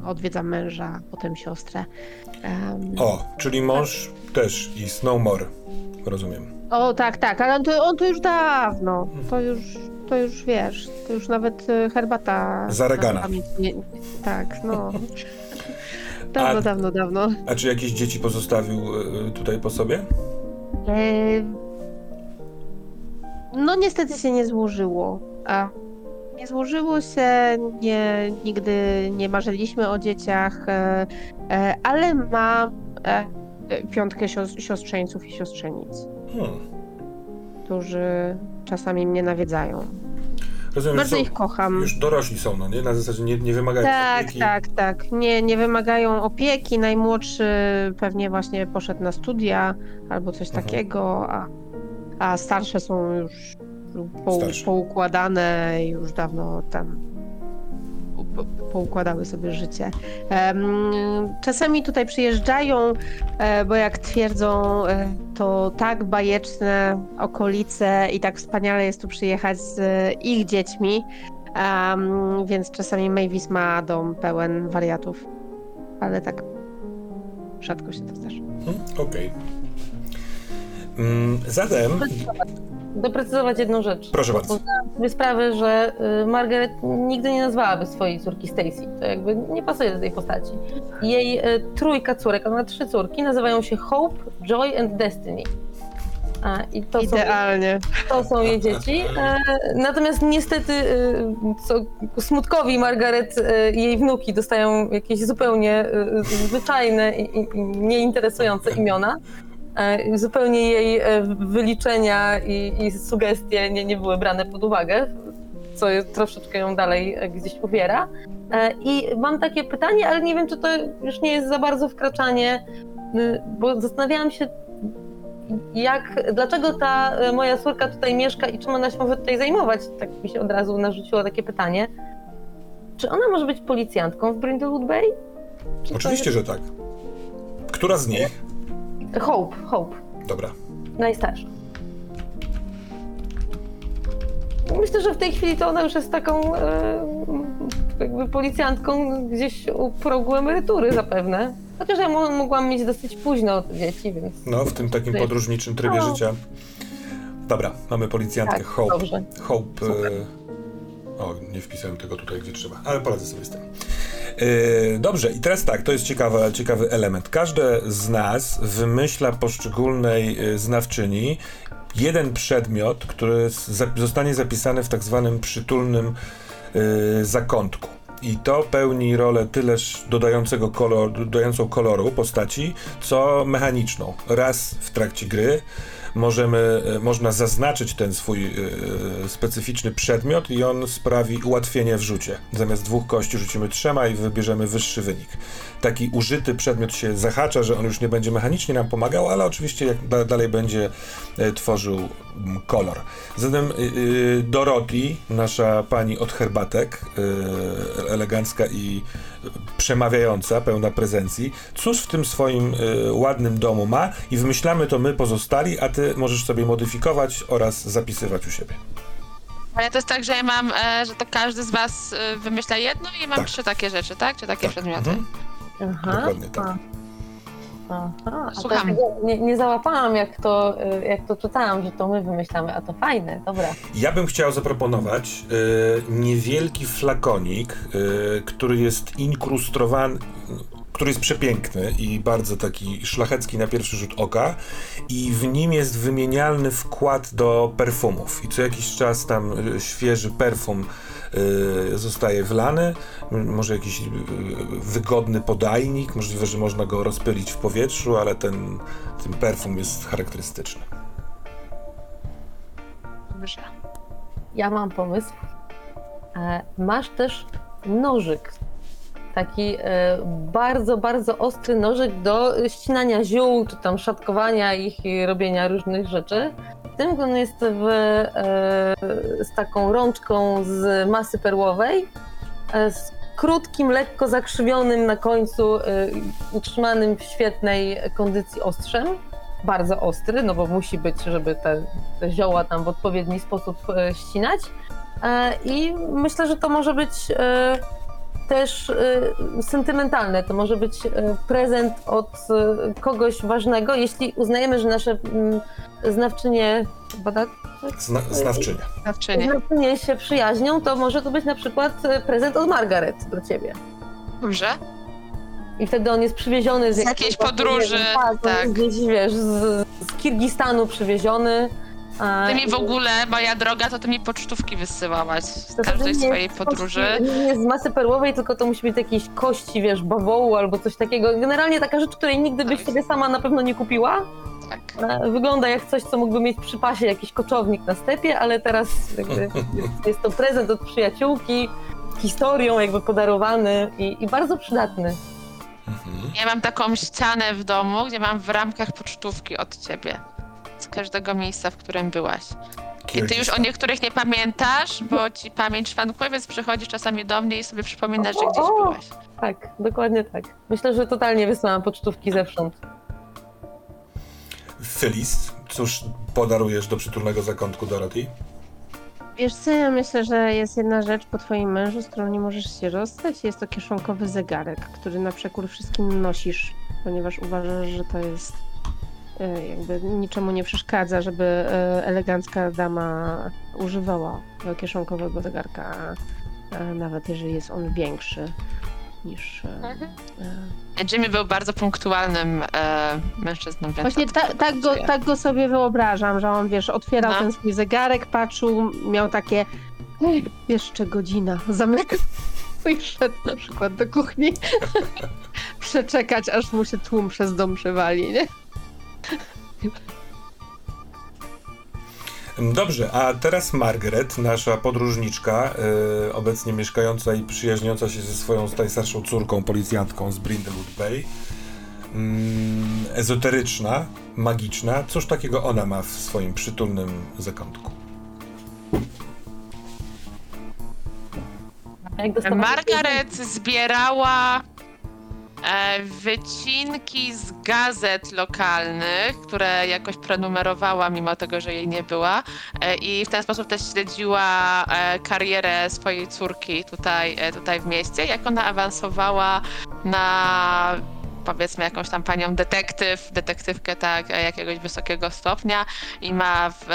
Speaker 4: Odwiedza męża, potem siostrę.
Speaker 1: O, czyli mąż też i Snowmore. Rozumiem.
Speaker 4: O, tak, tak, ale on to, on to już dawno. To już, to już wiesz, to już nawet e, herbata.
Speaker 1: Za Reagana.
Speaker 4: na pamięć Nie, tak, no. Dawno,
Speaker 1: A-
Speaker 4: dawno, dawno.
Speaker 1: A czy jakieś dzieci pozostawił y, tutaj po sobie?
Speaker 4: E, No niestety się nie złożyło. A nie złożyło się, nie, nigdy nie marzyliśmy o dzieciach, e, e, ale ma e, piątkę sios- siostrzeńców i siostrzenic,
Speaker 1: Hmm.
Speaker 4: którzy czasami mnie nawiedzają.
Speaker 1: Rozumiem,
Speaker 4: Bardzo
Speaker 1: że
Speaker 4: ich
Speaker 1: są,
Speaker 4: kocham.
Speaker 1: już dorośli są, no nie? Na zasadzie nie, nie wymagają
Speaker 4: Tak,
Speaker 1: opieki.
Speaker 4: tak, tak. Nie, nie wymagają opieki. Najmłodszy pewnie właśnie poszedł na studia albo coś
Speaker 1: Mhm.
Speaker 4: takiego, a, a starsze są już po, poukładane i już dawno tam poukładały sobie życie. Czasami tutaj przyjeżdżają, e, bo jak twierdzą, e, to tak bajeczne okolice i tak wspaniale jest tu przyjechać z e, ich dziećmi, więc czasami Mavis ma dom pełen wariatów, ale tak rzadko się to zdarza.
Speaker 1: Hmm, Okej. Mm, zatem,
Speaker 3: Doprecyzować jedną rzecz.
Speaker 1: proszę bardzo.
Speaker 3: Zdałam sobie sprawę, że y, Margaret nigdy nie nazwałaby swojej córki Stacy. To jakby nie pasuje do tej postaci. Jej y, trójka córek, ona ma trzy córki, nazywają się Hope, Joy and Destiny. A, I to są,
Speaker 4: Idealnie.
Speaker 3: to są jej dzieci. E, natomiast niestety, y, co ku smutkowi Margaret, y, jej wnuki dostają jakieś zupełnie zwyczajne i, i, i nieinteresujące imiona. E, Zupełnie jej e, wyliczenia i, i sugestie nie, nie były brane pod uwagę, co jest, troszeczkę ją dalej e, gdzieś uwiera. I mam takie pytanie, ale nie wiem, czy to już nie jest za bardzo wkraczanie, y, bo zastanawiałam się, jak, dlaczego ta moja córka tutaj mieszka i czym ona się może tutaj zajmować? Tak mi się od razu narzuciło takie pytanie. Czy ona może być policjantką w Brindlewood Bay? Czy
Speaker 1: Oczywiście, że tak. Która z nich?
Speaker 3: Hope, Hope.
Speaker 1: Dobra.
Speaker 3: Najstarsza. Myślę, że w tej chwili to ona już jest taką e, jakby policjantką gdzieś u progu emerytury zapewne. Chociaż ja mo- mogłam mieć dosyć późno dzieci, więc
Speaker 1: No, w tym takim podróżniczym trybie
Speaker 3: No.
Speaker 1: życia. Dobra, mamy policjantkę
Speaker 3: tak,
Speaker 1: Hope.
Speaker 3: dobrze.
Speaker 1: Hope. E... O, nie wpisałem tego tutaj, gdzie trzeba, ale poradzę sobie z tym. E, dobrze, i teraz tak, to jest ciekawa, ciekawy element. Każde z nas wymyśla poszczególnej e, znawczyni jeden przedmiot, który zostanie zapisany w tak zwanym przytulnym e, zakątku. I to pełni rolę tyleż dodającego kolor, dodającą koloru postaci, co mechaniczną. Raz w trakcie gry możemy, e, można zaznaczyć ten swój e, specyficzny przedmiot i on sprawi ułatwienie w rzucie. Zamiast dwóch kości rzucimy trzema i wybierzemy wyższy wynik. Taki użyty przedmiot się zahacza, że on już nie będzie mechanicznie nam pomagał, ale oczywiście jak da, dalej będzie e, tworzył kolor. Zatem y, y, Dorothy, nasza pani od herbatek, y, elegancka i przemawiająca, pełna prezencji, cóż w tym swoim y, ładnym domu ma i wymyślamy to my pozostali, a ty możesz sobie modyfikować oraz zapisywać u siebie.
Speaker 2: Ale to jest tak, że ja mam, e, że to każdy z was e, wymyśla jedno i mam
Speaker 1: Tak.
Speaker 2: trzy takie rzeczy, tak? Czy takie
Speaker 1: Tak,
Speaker 2: przedmioty?
Speaker 1: mhm.
Speaker 3: Aha.
Speaker 1: Dokładnie tak.
Speaker 3: A. Aha, a to
Speaker 2: Słucham.
Speaker 3: tego nie, nie załapałam, jak to, y, jak to czytałam, że to my wymyślamy, a to fajne, dobra.
Speaker 1: Ja bym chciał zaproponować y, niewielki flakonik, y, który jest inkrustrowany, który jest przepiękny i bardzo taki szlachecki na pierwszy rzut oka i w nim jest wymienialny wkład do perfumów i co jakiś czas tam świeży perfum zostaje wlany, może jakiś y, wygodny podajnik, możliwe, że można go rozpylić w powietrzu, ale ten, ten perfum jest charakterystyczny.
Speaker 2: Dobrze.
Speaker 3: Ja mam pomysł. E, Masz też nożyk. Taki e, bardzo, bardzo ostry nożyk do ścinania ziół, czy tam szatkowania ich i robienia różnych rzeczy. Tym on jest w, e, z taką rączką z masy perłowej, e, z krótkim, lekko zakrzywionym na końcu, utrzymanym w świetnej kondycji ostrzem. Bardzo ostry, no bo musi być, żeby te, te zioła tam w odpowiedni sposób ścinać. I myślę, że to może być też e, sentymentalne. To może być e, prezent od e, kogoś ważnego, jeśli uznajemy, że nasze mm, znawczynie, chyba tak?
Speaker 1: Zna, znawczynia.
Speaker 2: Znawczynie.
Speaker 3: Znawczynie się przyjaźnią, to może to być na przykład prezent od Margaret do ciebie.
Speaker 2: Dobrze.
Speaker 3: I wtedy on jest przywieziony z,
Speaker 2: Z
Speaker 3: jakiejś
Speaker 2: podróży,
Speaker 3: Tak, gdzieś, wiesz, z, z Kirgistanu przywieziony.
Speaker 2: Ty mi w ogóle, moja droga, to ty mi pocztówki wysyłałaś z
Speaker 3: To
Speaker 2: każdej
Speaker 3: nie
Speaker 2: swojej podróży.
Speaker 3: kości- Nie z masy perłowej, tylko to musi być jakieś kości, wiesz, bawołu albo coś takiego. Generalnie taka rzecz, której nigdy byś
Speaker 2: Tak.
Speaker 3: sobie sama na pewno nie kupiła.
Speaker 2: Tak.
Speaker 3: E, Wygląda jak coś, co mógłby mieć przy pasie jakiś koczownik na stepie, ale teraz jakby jest, jest to prezent od przyjaciółki, historią jakby podarowany i, i bardzo przydatny.
Speaker 1: Mhm.
Speaker 2: Ja mam taką ścianę w domu, gdzie mam w ramkach pocztówki od ciebie. Z każdego miejsca, w którym byłaś. I ty już o niektórych nie pamiętasz, bo ci pamięć szwankuje, więc przychodzisz czasami do mnie i sobie przypominasz, że gdzieś byłaś.
Speaker 3: Tak, dokładnie tak. Myślę, że totalnie wysyłam pocztówki zewsząd.
Speaker 1: Phyllis, cóż podarujesz do przytulnego zakątku Dorothy?
Speaker 4: Wiesz co, ja myślę, że jest jedna rzecz po twoim mężu, z którą nie możesz się rozstać. Jest to kieszonkowy zegarek, który na przekór wszystkim nosisz, ponieważ uważasz, że to jest jakby niczemu nie przeszkadza, żeby e, elegancka dama używała kieszonkowego zegarka, e, nawet jeżeli jest on większy niż... e,
Speaker 2: Mhm.
Speaker 4: e,
Speaker 2: Jimmy był bardzo punktualnym e, mężczyzną, więc
Speaker 4: Właśnie ta,
Speaker 2: tylko
Speaker 4: tak, go, tak go sobie wyobrażam, że on, wiesz, otwierał
Speaker 2: No.
Speaker 4: ten swój zegarek, patrzył, miał takie "Ej, jeszcze godzina, zamykał i szedł na przykład do kuchni przeczekać, aż mu się tłum przez dom przewali, nie?
Speaker 1: Dobrze, a teraz Margaret, nasza podróżniczka, e, obecnie mieszkająca i przyjaźniąca się ze swoją najstarszą córką, policjantką z Brindlewood Bay. Mm, ezoteryczna, magiczna. Cóż takiego ona ma w swoim przytulnym zakątku?
Speaker 2: Margaret zbierała e, wycinki z gazet lokalnych, które jakoś prenumerowała, mimo tego, że jej nie była. E, I w ten sposób też śledziła e, karierę swojej córki tutaj, tutaj w mieście, jak ona awansowała na powiedzmy jakąś tam panią detektyw, detektywkę tak, jakiegoś wysokiego stopnia i ma, w,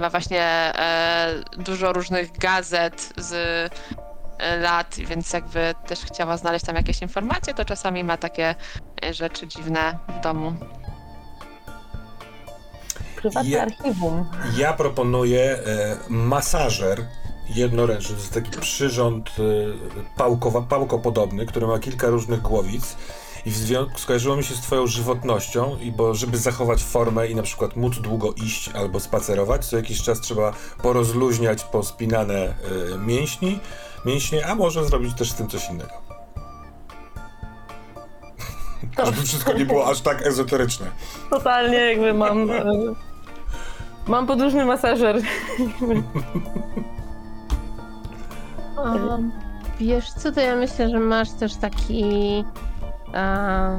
Speaker 2: ma właśnie dużo różnych gazet z lat, więc jakby też chciała znaleźć tam jakieś informacje, to czasami ma takie e, rzeczy dziwne w domu.
Speaker 3: Prywatne
Speaker 1: Je-
Speaker 3: archiwum.
Speaker 1: Ja proponuję e, masażer jednoręczny. To jest taki przyrząd e, pałkowa, pałkopodobny, który ma kilka różnych głowic. I w związku skojarzyło mi się z twoją żywotnością, i bo żeby zachować formę i na przykład móc długo iść albo spacerować, co jakiś czas trzeba porozluźniać pospinane e, mięśni, mięśnie, a może zrobić też z tym coś innego. Żeby wszystko nie było aż tak ezoteryczne.
Speaker 3: Totalnie jakby mam... Mam podróżny masażer.
Speaker 4: Um, wiesz co, to ja myślę, że masz też taki a,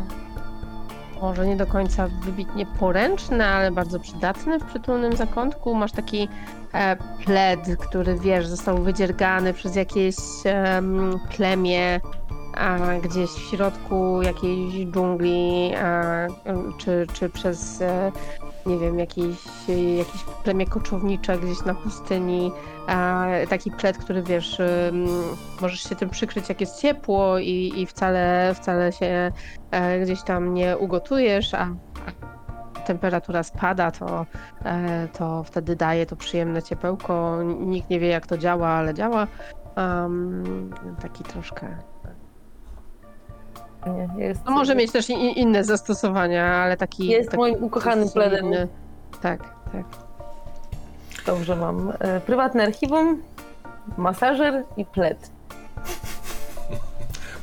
Speaker 4: może nie do końca wybitnie poręczny, ale bardzo przydatny w przytulnym zakątku. Masz taki pled, który wiesz, został wydziergany przez jakieś em, plemię a, gdzieś w środku jakiejś dżungli, a, czy, czy przez e, nie wiem, jakieś, jakieś plemię koczownicze gdzieś na pustyni. A taki pled, który wiesz, możesz się tym przykryć jak jest ciepło i, i wcale, wcale się e, gdzieś tam nie ugotujesz, a temperatura spada, to, e, to wtedy daje to przyjemne ciepełko. Nikt nie wie jak to działa, ale działa. Um, taki troszkę.
Speaker 3: Nie, jest,
Speaker 4: No może mieć też i, inne zastosowania, ale taki.
Speaker 3: Jest
Speaker 4: taki
Speaker 3: moim ukochanym pledem.
Speaker 4: Tak, tak.
Speaker 3: Dobrze, mam e, prywatne archiwum, masażer i plet.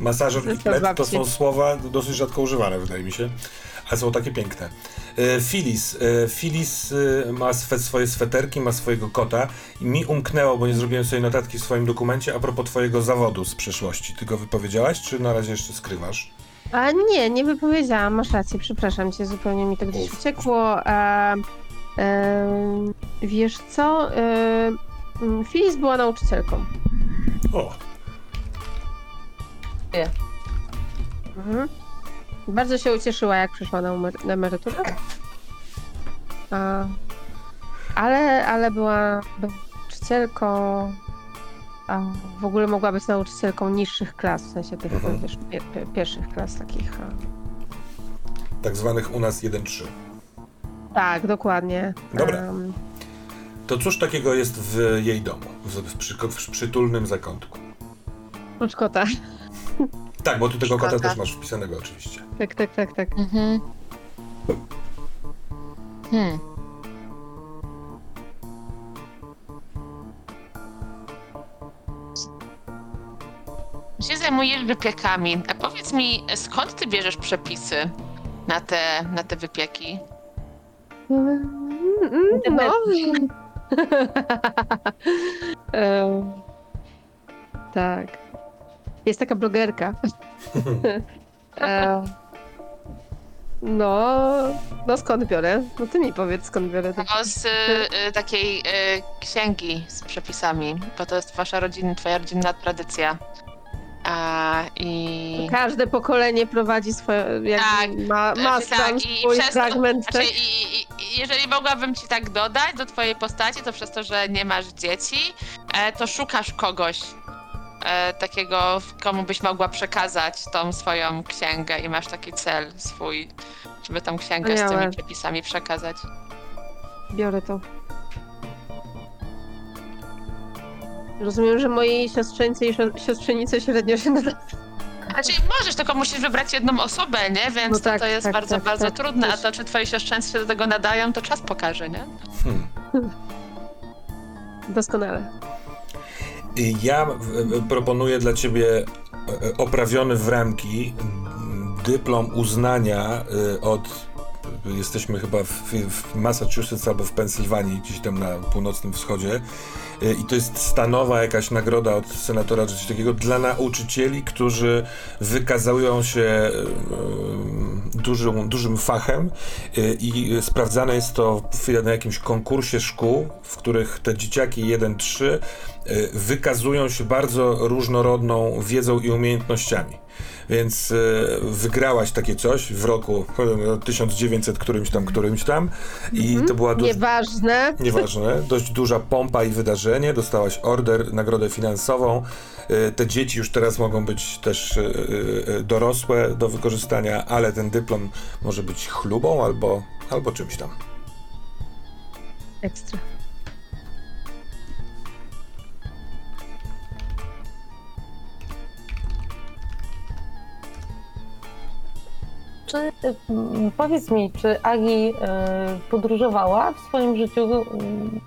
Speaker 1: Masażer i plet to są słowa dosyć rzadko używane, wydaje mi się, ale są takie piękne. E, Filis. E, Filis e, ma swe, swoje sweterki, ma swojego kota i mi umknęło, bo nie zrobiłem sobie notatki w swoim dokumencie a propos twojego zawodu z przeszłości. Ty go wypowiedziałaś, czy na razie jeszcze skrywasz?
Speaker 4: A nie, nie wypowiedziałam, masz rację, przepraszam cię, zupełnie mi to gdzieś
Speaker 1: Uf.
Speaker 4: uciekło. A, em, wiesz co? Em, Filis była nauczycielką.
Speaker 1: O,
Speaker 4: Mhm. Bardzo się ucieszyła, jak przyszła na, emer- na emeryturę. A, ale, ale była nauczycielką. A w ogóle mogła być nauczycielką niższych klas, w sensie tych
Speaker 1: Mhm.
Speaker 4: wiesz, pier, pier, pierwszych klas takich. A.
Speaker 1: tak zwanych u nas 1-3.
Speaker 4: Tak, dokładnie.
Speaker 1: Dobra.
Speaker 4: Em,
Speaker 1: To cóż takiego jest w jej domu, w, w, przy, w przytulnym zakątku?
Speaker 4: Oprócz kota.
Speaker 1: Tak, bo ty tego kota też masz wpisanego oczywiście.
Speaker 4: Tak, tak, tak, tak.
Speaker 2: Mhm. Hmm. Się zajmujesz wypiekami. A powiedz mi, skąd ty bierzesz przepisy na te, na te wypieki?
Speaker 4: Mm, mm, No. Em, tak. Jest taka blogerka. Em, No, no skąd biorę? No ty mi powiedz skąd biorę. te-
Speaker 2: No z y, takiej y, księgi z przepisami, bo to jest wasza rodzina, twoja rodzinna tradycja. A, i...
Speaker 4: Każde pokolenie prowadzi swoje, jakby
Speaker 2: Tak,
Speaker 4: ma, ma
Speaker 2: Znaczy,
Speaker 4: tam
Speaker 2: i
Speaker 4: swój
Speaker 2: przez to-
Speaker 4: fragment.
Speaker 2: Znaczy,
Speaker 4: tak?
Speaker 2: i, i, i jeżeli mogłabym ci tak dodać do twojej postaci, to przez to, że nie masz dzieci, e, to szukasz kogoś e, takiego, komu byś mogła przekazać tą swoją księgę i masz taki cel swój, żeby tą księgę z
Speaker 4: Wspaniałe.
Speaker 2: tymi przepisami przekazać.
Speaker 4: Biorę to. Rozumiem, że moi siostrzeńcy i sio- siostrzenice średnio się nada.
Speaker 2: Znaczy możesz, tylko musisz wybrać jedną osobę, nie? Więc
Speaker 4: No
Speaker 2: to,
Speaker 4: tak,
Speaker 2: to jest
Speaker 4: tak,
Speaker 2: bardzo,
Speaker 4: tak,
Speaker 2: bardzo
Speaker 4: tak.
Speaker 2: trudne, a
Speaker 4: Też-
Speaker 2: to czy twoi siostrzeńcy się do tego nadają, to czas pokaże, nie?
Speaker 1: Hmm.
Speaker 4: Doskonale.
Speaker 1: I Ja w- w- proponuję dla ciebie oprawiony w ramki m, dyplom uznania od. Jesteśmy chyba w, w Massachusetts albo w Pensylwanii, gdzieś tam na północnym wschodzie. E, I to jest stanowa jakaś nagroda od senatora czy coś takiego dla nauczycieli, którzy wykazują się e, dużym, dużym fachem e, i sprawdzane jest to na jakimś konkursie szkół, w których te dzieciaki 1-3 e, wykazują się bardzo różnorodną wiedzą i umiejętnościami. Więc e, wygrałaś takie coś w roku e, 1900 którymś tam, którymś tam i to była dość,
Speaker 4: Nieważne.
Speaker 1: nieważne, dość duża pompa i wydarzenie. Dostałaś order, nagrodę finansową. E, Te dzieci już teraz mogą być też e, dorosłe do wykorzystania, ale ten dyplom może być chlubą albo, albo czymś tam.
Speaker 4: Ekstra.
Speaker 3: Czy, mm, powiedz mi, czy Agi e, podróżowała w swoim życiu, mm,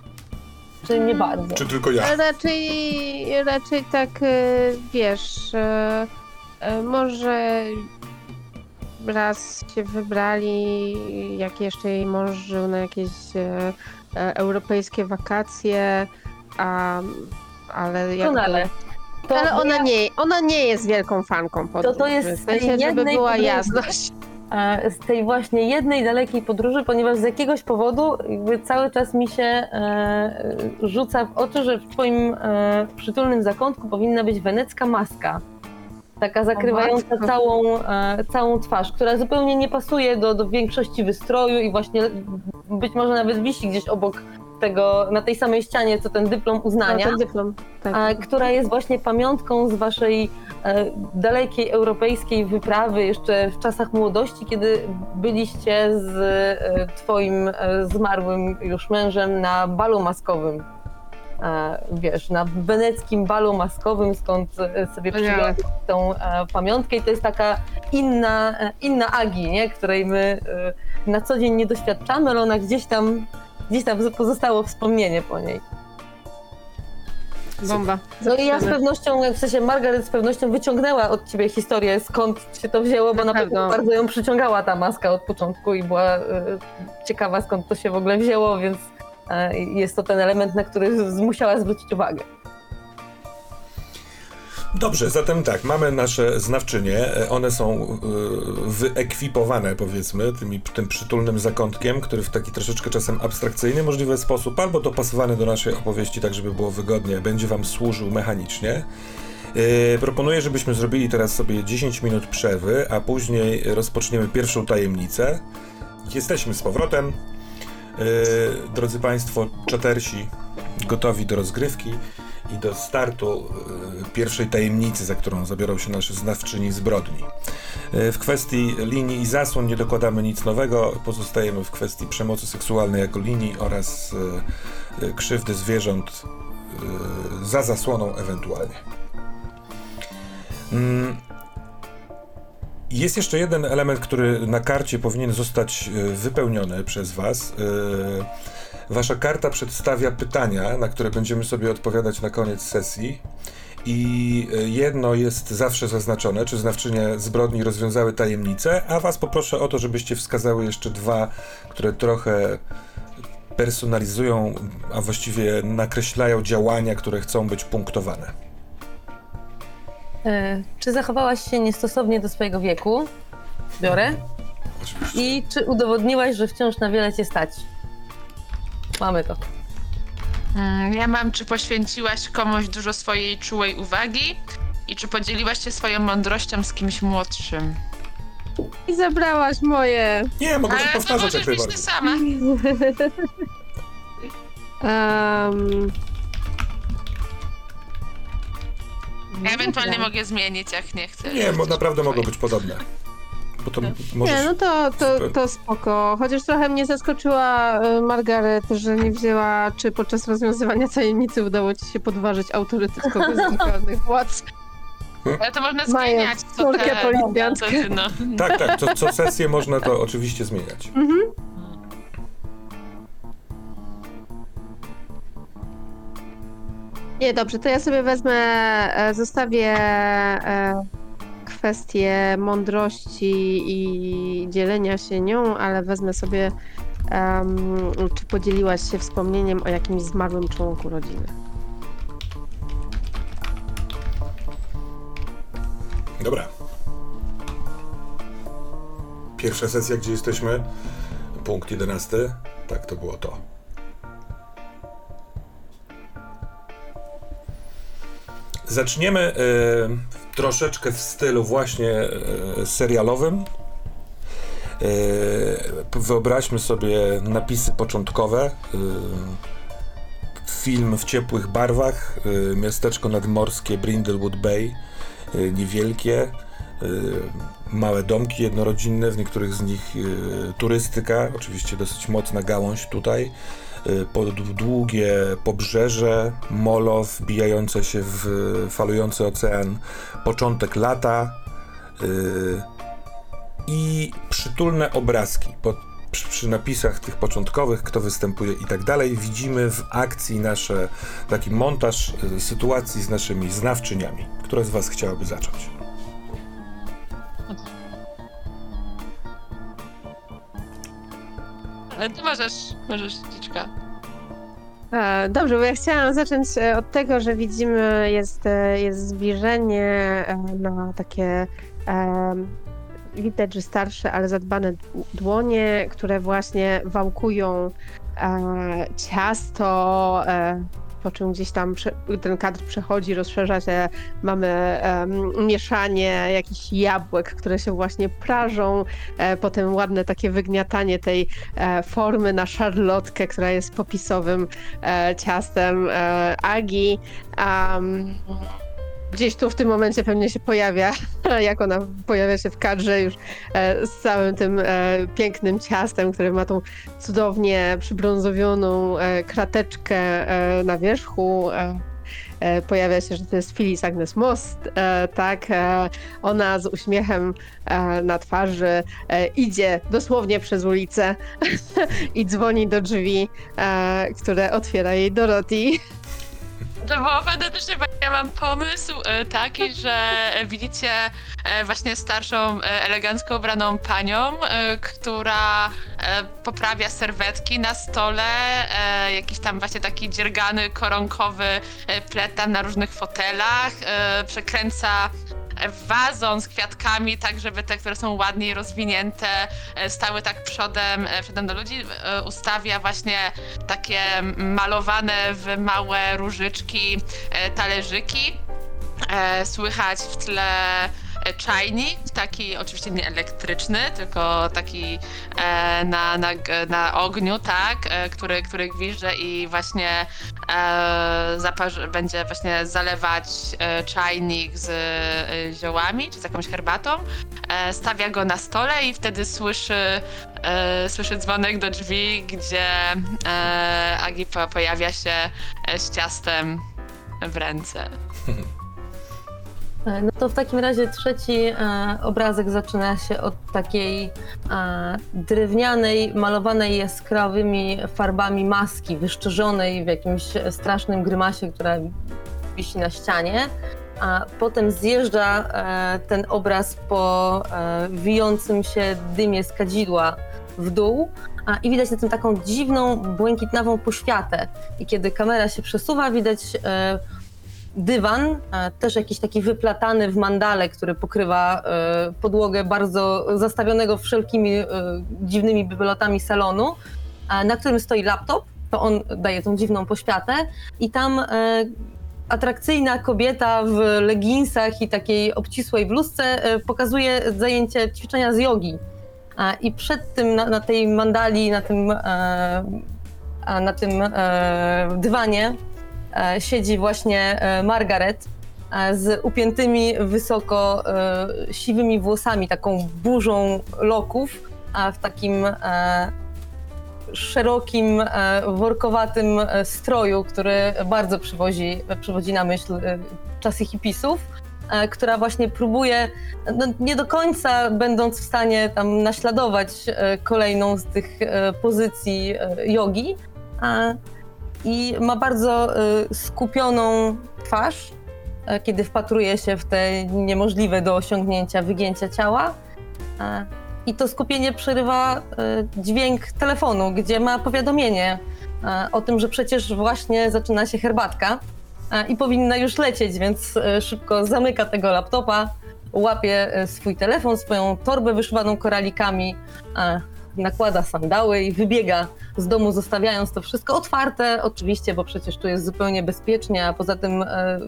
Speaker 3: czy nie bardzo?
Speaker 1: Czy tylko ja?
Speaker 4: Raczej, raczej tak, e, wiesz, może raz się wybrali, jak jeszcze jej mąż żył na jakieś e, europejskie wakacje, a, ale jakby...
Speaker 3: Doskonale. To
Speaker 4: Ale ona
Speaker 3: ja-
Speaker 4: nie, ona nie jest wielką fanką podróży.
Speaker 3: to jest
Speaker 4: w sensie, żeby była
Speaker 3: podróży.
Speaker 4: jasność.
Speaker 3: E, z tej właśnie jednej dalekiej podróży, ponieważ z jakiegoś powodu jakby cały czas mi się e, rzuca w oczy, że w twoim e, przytulnym zakątku powinna być wenecka maska. Taka zakrywająca całą, całą twarz, która zupełnie nie pasuje do, do większości wystroju i właśnie być może nawet wisi gdzieś obok tego, na tej samej ścianie, co ten dyplom
Speaker 4: No,
Speaker 3: uznania.
Speaker 4: ten dyplom. Tak.
Speaker 3: która jest właśnie pamiątką z waszej dalekiej europejskiej wyprawy jeszcze w czasach młodości, kiedy byliście z e, twoim e, zmarłym już mężem na balu maskowym. E, wiesz, na weneckim balu maskowym, skąd e, sobie
Speaker 4: Wspaniale.
Speaker 3: przyjąłeś tą e, pamiątkę i to jest taka inna, e, inna Agi, nie? której my e, na co dzień nie doświadczamy, ale ona gdzieś tam gdzieś tam pozostało wspomnienie po niej.
Speaker 4: Bomba.
Speaker 3: No i ja z pewnością, w sensie Margaret z pewnością wyciągnęła od ciebie historię, skąd się to wzięło, bo
Speaker 4: Na
Speaker 3: na pewno bardzo ją przyciągała ta maska od początku i była e, ciekawa, skąd to się w ogóle wzięło, więc e, jest to ten element, na który musiała zwrócić uwagę.
Speaker 1: Dobrze, zatem tak, mamy nasze znawczynie. e, One są y, wyekwipowane, powiedzmy, tymi, tym przytulnym zakątkiem, który w taki troszeczkę czasem abstrakcyjny możliwy sposób, albo dopasowany do naszej opowieści, tak żeby było wygodnie, będzie wam służył mechanicznie. Yy, proponuję, żebyśmy zrobili teraz sobie 10 minut przerwy, a później rozpoczniemy pierwszą tajemnicę. Jesteśmy z powrotem. Yy, drodzy Państwo, czatersi, gotowi do rozgrywki i do startu yy, pierwszej tajemnicy, za którą zabiorą się nasze znawczyni zbrodni. Yy, w kwestii linii i zasłon nie dokładamy nic nowego, pozostajemy w kwestii przemocy seksualnej jako linii oraz yy, krzywdy zwierząt za zasłoną ewentualnie. Mm, Jest jeszcze jeden element, który na karcie powinien zostać e, wypełniony przez Was. Wasza karta przedstawia pytania, na które będziemy sobie odpowiadać na koniec sesji. I e, jedno jest zawsze zaznaczone, czy znawczynie zbrodni rozwiązały tajemnicę, a Was poproszę o to, żebyście wskazały jeszcze dwa, które trochę personalizują, a właściwie nakreślają działania, które chcą być punktowane.
Speaker 3: E, Czy zachowałaś się niestosownie do swojego wieku? Biorę.
Speaker 1: Oczywiście.
Speaker 3: I czy udowodniłaś, że wciąż na wiele cię stać? Mamy to.
Speaker 2: Mm, Ja mam, czy poświęciłaś komuś dużo swojej czułej uwagi i czy podzieliłaś się swoją mądrością z kimś młodszym?
Speaker 4: I zabrałaś moje.
Speaker 1: Nie, mogę to
Speaker 2: Ale to
Speaker 1: powtarzać jak
Speaker 2: być ty
Speaker 1: najbardziej.
Speaker 2: sama.
Speaker 4: Um,
Speaker 2: Ja ewentualnie mogę zmienić, jak nie chcę.
Speaker 1: Nie, bo naprawdę mogą być podobne. Bo to możesz...
Speaker 4: Nie, no to, to, to spoko. Chociaż trochę mnie zaskoczyła y, Margaret, że nie wzięła, czy podczas rozwiązywania tajemnicy udało ci się podważyć autorytet kogoś z lokalnych władz.
Speaker 2: Ale to można zmieniać. co te-
Speaker 4: policjantkę.
Speaker 2: co ty, no.
Speaker 1: Tak, tak, co, co sesję można to oczywiście zmieniać.
Speaker 4: Mhm. Nie, dobrze, to ja sobie wezmę, e, zostawię e, kwestię mądrości i dzielenia się nią, ale wezmę sobie, em, czy podzieliłaś się wspomnieniem o jakimś zmarłym członku rodziny.
Speaker 1: Dobra. Pierwsza sesja, gdzie jesteśmy, punkt 11. Tak, to było to. Zaczniemy e, troszeczkę w stylu właśnie e, serialowym. E, wyobraźmy sobie napisy początkowe. E, film w ciepłych barwach. Miasteczko nadmorskie Brindlewood Bay. Niewielkie. Małe domki jednorodzinne, w niektórych z nich turystyka, oczywiście dosyć mocna gałąź tutaj. E, po- Długie pobrzeże, molo wbijające się w falujący ocean, początek lata e, i przytulne obrazki. Przy, napisach tych początkowych, kto występuje i tak dalej, widzimy w akcji nasze, taki montaż e, sytuacji z naszymi znawczyniami. Która z Was chciałaby zacząć?
Speaker 2: Ale ty możesz, możesz, Dziczka.
Speaker 4: E, Dobrze, bo ja chciałam zacząć e, od tego, że widzimy, jest, e, jest zbliżenie na takie, widać, że starsze, ale zadbane dłonie, które właśnie wałkują ciasto, po czym gdzieś tam ten kadr przechodzi, rozszerza się, mamy mieszanie jakichś jabłek, które się właśnie prażą, e, potem ładne takie wygniatanie tej e, formy na szarlotkę, która jest popisowym e, ciastem Agi. Um, gdzieś tu w tym momencie pewnie się pojawia, jak ona pojawia się w kadrze już e, z całym tym e, pięknym ciastem, które ma tą cudownie przybrązowioną e, krateczkę na wierzchu. Pojawia się, że to jest Phyllis Agnes Most, tak, ona z uśmiechem na twarzy idzie dosłownie przez ulicę i dzwoni do drzwi, które otwiera jej Dorothy.
Speaker 2: To było fantastycznie, bo ja mam pomysł e, taki, że e, widzicie e, właśnie starszą, elegancko ubraną panią, która poprawia serwetki na stole, jakiś tam właśnie taki dziergany, koronkowy e, tam na różnych fotelach, przekręca wazon z kwiatkami, tak żeby te, które są ładniej rozwinięte, e, stały tak przodem, e, przodem do ludzi, e, ustawia właśnie takie malowane w małe różyczki talerzyki. Słychać w tle czajnik, taki oczywiście nie elektryczny, tylko taki e, na, na, na ogniu, tak, e, który, który i właśnie e, zaparzy, będzie właśnie zalewać e, czajnik z e, ziołami czy z jakąś herbatą. E, stawia go na stole i wtedy słyszy, e, słyszy dzwonek do drzwi, gdzie e, Agi po, pojawia się e, z ciastem w ręce.
Speaker 3: E, No to w takim razie trzeci e, obrazek zaczyna się od takiej e, drewnianej, malowanej jaskrawymi farbami maski, wyszczerzonej w jakimś strasznym grymasie, która wisi na ścianie. A potem zjeżdża e, ten obraz po e, wijącym się dymie z kadzidła w dół a, i widać na tym taką dziwną, błękitnawą poświatę. I kiedy kamera się przesuwa, widać e, dywan, też jakiś taki wyplatany w mandale, który pokrywa e, podłogę bardzo zastawionego wszelkimi e, dziwnymi bybelotami salonu, na którym stoi laptop, to on daje tą dziwną poświatę i tam e, atrakcyjna kobieta w leginsach i takiej obcisłej bluzce pokazuje zajęcie ćwiczenia z jogi. I przed tym, na, na tej mandali, na tym, na tym dywanie siedzi właśnie e, Margaret e, z upiętymi wysoko e, siwymi włosami, taką burzą loków, a w takim e, szerokim, e, workowatym e, stroju, który bardzo przywodzi, przywodzi na myśl e, czasy hipisów, e, która właśnie próbuje, no nie do końca będąc w stanie tam naśladować e, kolejną z tych e, pozycji e, jogi, i ma bardzo y, skupioną twarz, e, kiedy wpatruje się w te niemożliwe do osiągnięcia wygięcia ciała. E, I to skupienie przerywa y, dźwięk telefonu, gdzie ma powiadomienie e, o tym, że przecież właśnie zaczyna się herbatka i powinna już lecieć, więc szybko zamyka tego laptopa, łapie swój telefon, swoją torbę wyszywaną koralikami, nakłada sandały i wybiega z domu, zostawiając to wszystko otwarte, oczywiście, bo przecież tu jest zupełnie bezpiecznie, a poza tym e,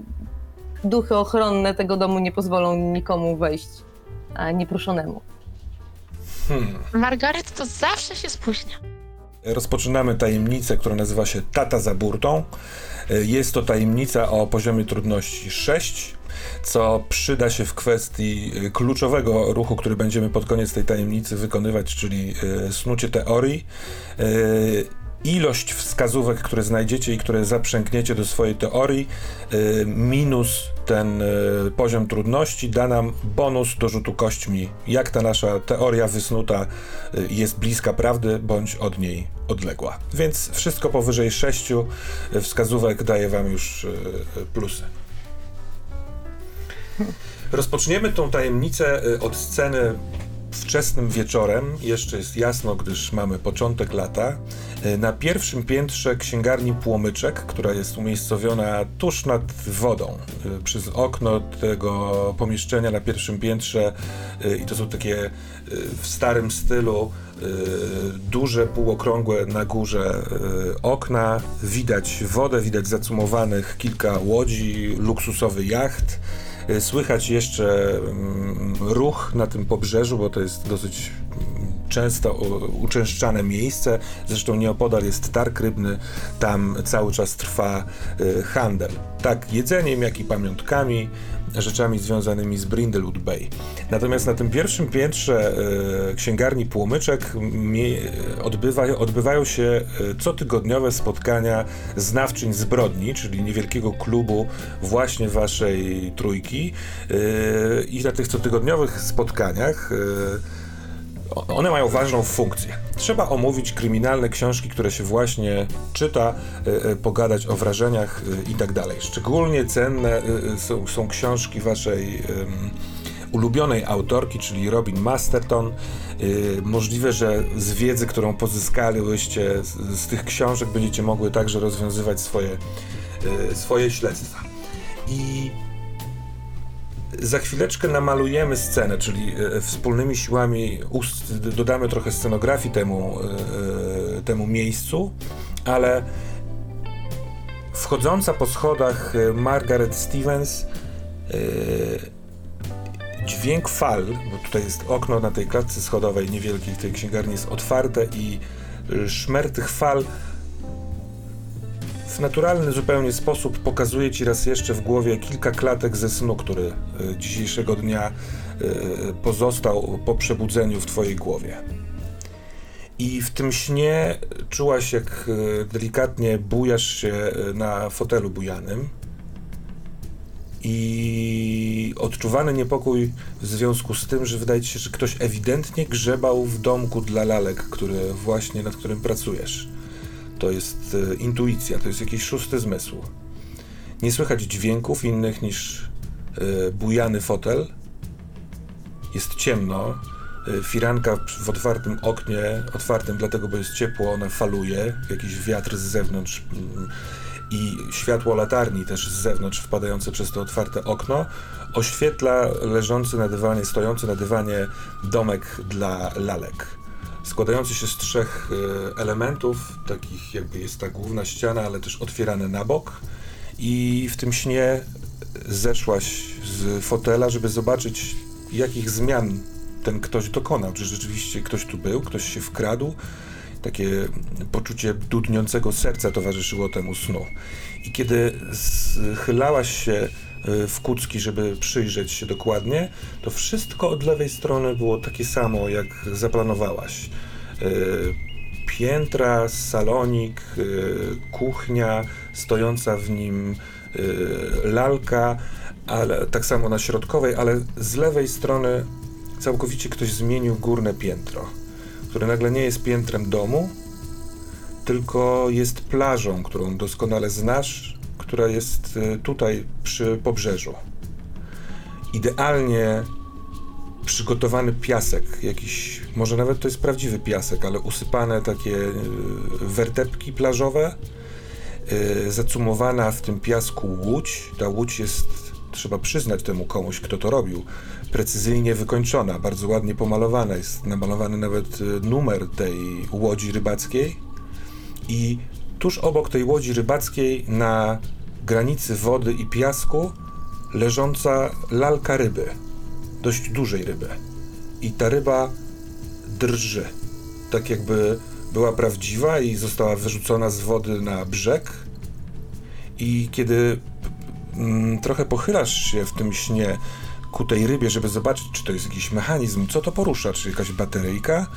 Speaker 3: duchy ochronne tego domu nie pozwolą nikomu wejść e, nieproszonemu.
Speaker 1: Hmm.
Speaker 2: Margaret to zawsze się spóźnia.
Speaker 1: Rozpoczynamy tajemnicę, która nazywa się Tata za burtą. Jest to tajemnica o poziomie trudności 6, co przyda się w kwestii y, kluczowego ruchu, który będziemy pod koniec tej tajemnicy wykonywać, czyli y, snucie teorii. Ilość wskazówek, które znajdziecie i które zaprzęgniecie do swojej teorii, y, minus ten y, poziom trudności, da nam bonus do rzutu kośćmi. Jak ta nasza teoria wysnuta y, jest bliska prawdy, bądź od niej odległa. Więc wszystko powyżej 6 wskazówek daje wam już plusy. Rozpoczniemy tą tajemnicę od sceny wczesnym wieczorem. Jeszcze jest jasno, gdyż mamy początek lata. Y, Na pierwszym piętrze księgarni Płomyczek, która jest umiejscowiona tuż nad wodą. Y, Przez okno tego pomieszczenia na pierwszym piętrze y, i to są takie w starym stylu duże, półokrągłe na górze okna. Widać wodę, widać zacumowanych kilka łodzi, luksusowy jacht. Y, Słychać jeszcze mm, ruch na tym pobrzeżu, bo to jest dosyć mm, często uczęszczane miejsce. Zresztą nieopodal jest targ rybny, tam cały czas trwa y, handel. Tak jedzeniem, jak i pamiątkami. Rzeczami związanymi z Brindlewood Bay. Natomiast na tym pierwszym piętrze e, księgarni Płomyczek odbywa, odbywają się e, cotygodniowe spotkania znawczyń zbrodni, czyli niewielkiego klubu właśnie waszej trójki. E, I na tych cotygodniowych spotkaniach one mają ważną funkcję. Trzeba omówić kryminalne książki, które się właśnie czyta, e, e, pogadać o wrażeniach e, i tak dalej. Szczególnie cenne są, są książki waszej ulubionej autorki, czyli Robin Masterton. Możliwe, że z wiedzy, którą pozyskaliście z, tych książek, będziecie mogły także rozwiązywać swoje, swoje śledztwa. I za chwileczkę namalujemy scenę, czyli e, wspólnymi siłami dodamy trochę scenografii temu, e, temu miejscu, ale wchodząca po schodach e, Margaret Stevens e, dźwięk fal, bo tutaj jest okno na tej klatce schodowej niewielkiej w tej księgarni jest otwarte i e, szmer tych fal naturalny zupełnie sposób pokazuje ci raz jeszcze w głowie kilka klatek ze snu, który y, dzisiejszego dnia y, pozostał po przebudzeniu w twojej głowie. I w tym śnie czułaś, jak y, delikatnie bujasz się na fotelu bujanym. I odczuwany niepokój w związku z tym, że wydaje ci się, że ktoś ewidentnie grzebał w domku dla lalek, który właśnie nad którym pracujesz. To jest e, intuicja, to jest jakiś szósty zmysł. Nie słychać dźwięków innych niż e, bujany fotel. Jest ciemno. E, firanka w otwartym oknie, otwartym dlatego, bo jest ciepło, ona faluje. Jakiś wiatr z zewnątrz mm, i światło latarni też z zewnątrz wpadające przez to otwarte okno oświetla leżący na dywanie, stojący na dywanie domek dla lalek składający się z trzech e, elementów, takich jakby jest ta główna ściana, ale też otwierane na bok. I w tym śnie zeszłaś z fotela, żeby zobaczyć, jakich zmian ten ktoś dokonał. Czy rzeczywiście ktoś tu był, ktoś się wkradł. Takie poczucie dudniącego serca towarzyszyło temu snu. I kiedy schylałaś się w kucki, żeby przyjrzeć się dokładnie, to wszystko od lewej strony było takie samo, jak zaplanowałaś. E, Piętra, salonik, e, kuchnia, stojąca w nim lalka, ale tak samo na środkowej, ale z lewej strony całkowicie ktoś zmienił górne piętro, które nagle nie jest piętrem domu, tylko jest plażą, którą doskonale znasz, która jest e, tutaj przy pobrzeżu. Idealnie przygotowany piasek, jakiś, może nawet to jest prawdziwy piasek, ale usypane takie e, wertepki plażowe, e, zacumowana w tym piasku łódź. Ta łódź jest, trzeba przyznać temu komuś, kto to robił, precyzyjnie wykończona, bardzo ładnie pomalowana. Jest namalowany nawet numer tej łodzi rybackiej i tuż obok tej łodzi rybackiej na granicy wody i piasku leżąca lalka ryby, dość dużej ryby. I ta ryba drży, tak jakby była prawdziwa i została wyrzucona z wody na brzeg. I kiedy mm, trochę pochylasz się w tym śnie ku tej rybie, żeby zobaczyć, czy to jest jakiś mechanizm, co to porusza, czy jakaś bateryjka,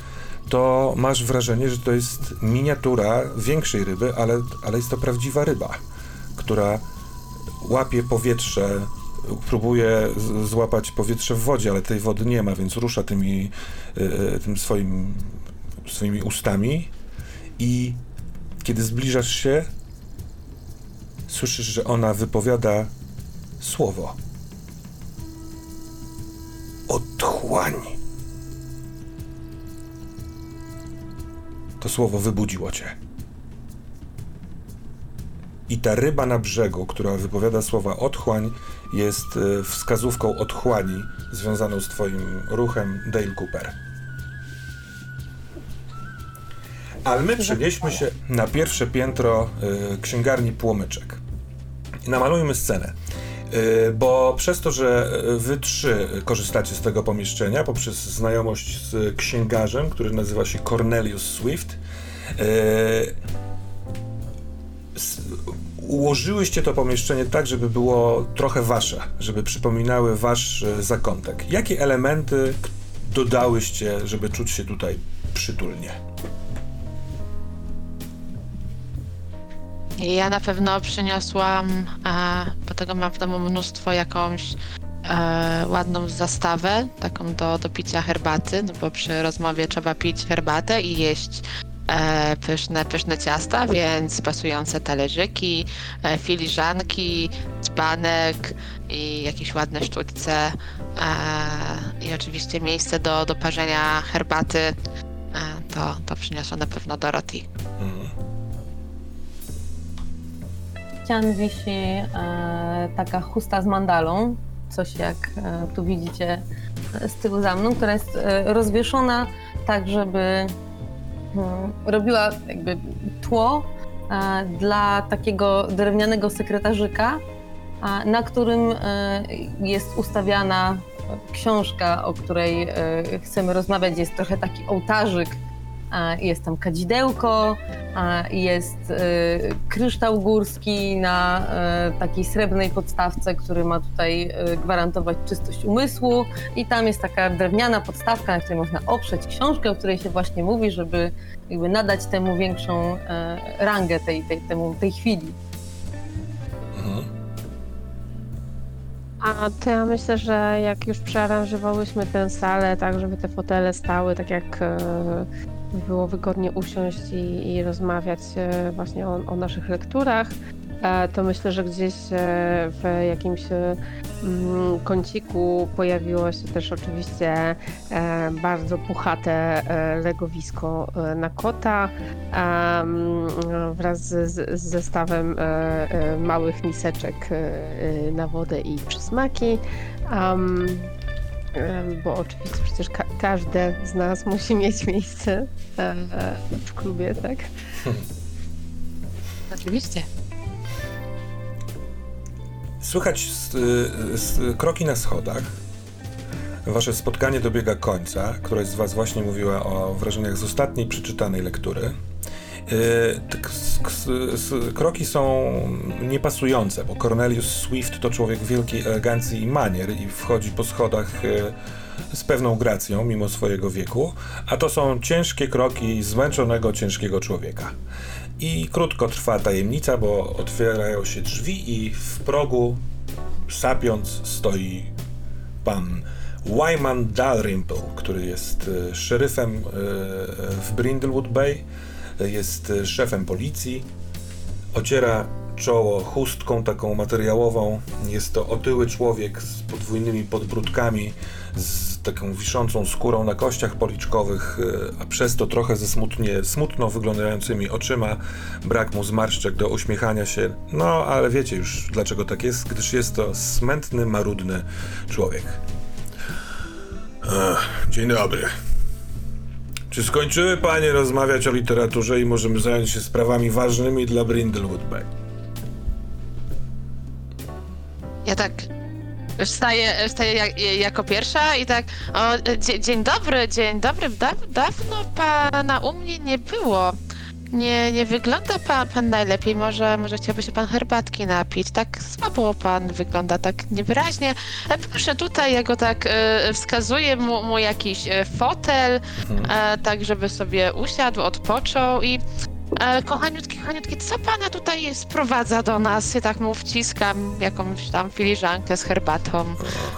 Speaker 1: to masz wrażenie, że to jest miniatura większej ryby, ale, ale jest to prawdziwa ryba, która łapie powietrze, próbuje złapać powietrze w wodzie, ale tej wody nie ma, więc rusza tymi, y, y, tym swoim, swoimi ustami i kiedy zbliżasz się, słyszysz, że ona wypowiada słowo. Otchłań. To słowo wybudziło cię. I ta ryba na brzegu, która wypowiada słowa otchłań, jest e, wskazówką otchłani związaną z twoim ruchem Dale Cooper. Ale my przenieśmy się na pierwsze piętro e, księgarni Płomyczek. Namalujmy scenę. E, Bo przez to, że wy trzy korzystacie z tego pomieszczenia poprzez znajomość z księgarzem, który nazywa się Cornelius Swift, ułożyłyście to pomieszczenie tak, żeby było trochę wasze, żeby przypominały wasz e, zakątek. Jakie elementy dodałyście, żeby czuć się tutaj przytulnie?
Speaker 2: Ja na pewno przyniosłam, a, bo tego mam w domu mnóstwo, jakąś e, ładną zastawę, taką do, do picia herbaty, no bo przy rozmowie trzeba pić herbatę i jeść e, pyszne, pyszne ciasta, więc pasujące talerzyki, e, filiżanki, dzbanek i jakieś ładne sztućce e, i oczywiście miejsce do, do parzenia herbaty. E, to, to przyniosła na pewno Dorothy.
Speaker 1: Mhm.
Speaker 3: ścian wisi e, taka chusta z mandalą, coś jak e, tu widzicie e, z tyłu za mną, która jest e, rozwieszona tak, żeby robiła jakby tło e, dla takiego drewnianego sekretarzyka, a, na którym e, jest ustawiana książka, o której e, chcemy rozmawiać. Jest trochę taki ołtarzyk, jest tam kadzidełko, jest kryształ górski na e, takiej srebrnej podstawce, który ma tutaj e, gwarantować czystość umysłu. I tam jest taka drewniana podstawka, na której można oprzeć książkę, o której się właśnie mówi, żeby jakby nadać temu większą e, rangę tej, tej, temu, tej chwili.
Speaker 1: Mhm.
Speaker 4: A to ja myślę, że jak już przearanżowałyśmy tę salę, tak żeby te fotele stały, tak jak było wygodnie usiąść i, i rozmawiać e, właśnie o, o naszych lekturach, e, to myślę, że gdzieś e, w jakimś mm, kąciku pojawiło się też oczywiście bardzo puchate legowisko na kota em, wraz z, z zestawem małych miseczek na wodę i przysmaki. Bo oczywiście przecież ka- każde z nas musi mieć miejsce e, e, w klubie, tak?
Speaker 2: Oczywiście.
Speaker 1: Słychać s- y, s- kroki na schodach. Wasze spotkanie dobiega końca. Któraś z was właśnie mówiła o wrażeniach z ostatniej przeczytanej lektury. Y, kroki są niepasujące, bo Cornelius Swift to człowiek wielkiej elegancji i manier i wchodzi po schodach y, z pewną gracją, mimo swojego wieku, a to są ciężkie kroki zmęczonego, ciężkiego człowieka. I krótko trwa tajemnica, bo otwierają się drzwi i w progu, sapiąc, stoi pan Wyman Dalrymple, który jest e, szeryfem w Brindlewood Bay, jest e, szefem policji, ociera czoło chustką taką materiałową. Jest to otyły człowiek z podwójnymi podbródkami, z taką wiszącą skórą na kościach policzkowych, e, a przez to trochę ze smutnie, smutno wyglądającymi oczyma. Brak mu zmarszczek do uśmiechania się. No, ale wiecie już dlaczego tak jest, gdyż jest to smętny, marudny człowiek. Dzień dobry. Czy skończyły panie rozmawiać o literaturze i możemy zająć się sprawami ważnymi dla Brindlewood Bay?
Speaker 2: Ja tak wstaję, wstaję jak, jako pierwsza i tak, o, dzie, dzień dobry, dzień dobry, da, dawno pana u mnie nie było. Nie, nie wygląda pan, pan najlepiej, może, może chciałby się pan herbatki napić. Tak słabo pan wygląda, tak niewyraźnie. E, Proszę tutaj, ja go tak e, wskazuję mu, mu jakiś e, fotel, e, tak żeby sobie usiadł, odpoczął i E, kochaniutki, kochaniutki, co pana tutaj sprowadza do nas? Ja tak mu wciskam jakąś tam filiżankę z herbatą.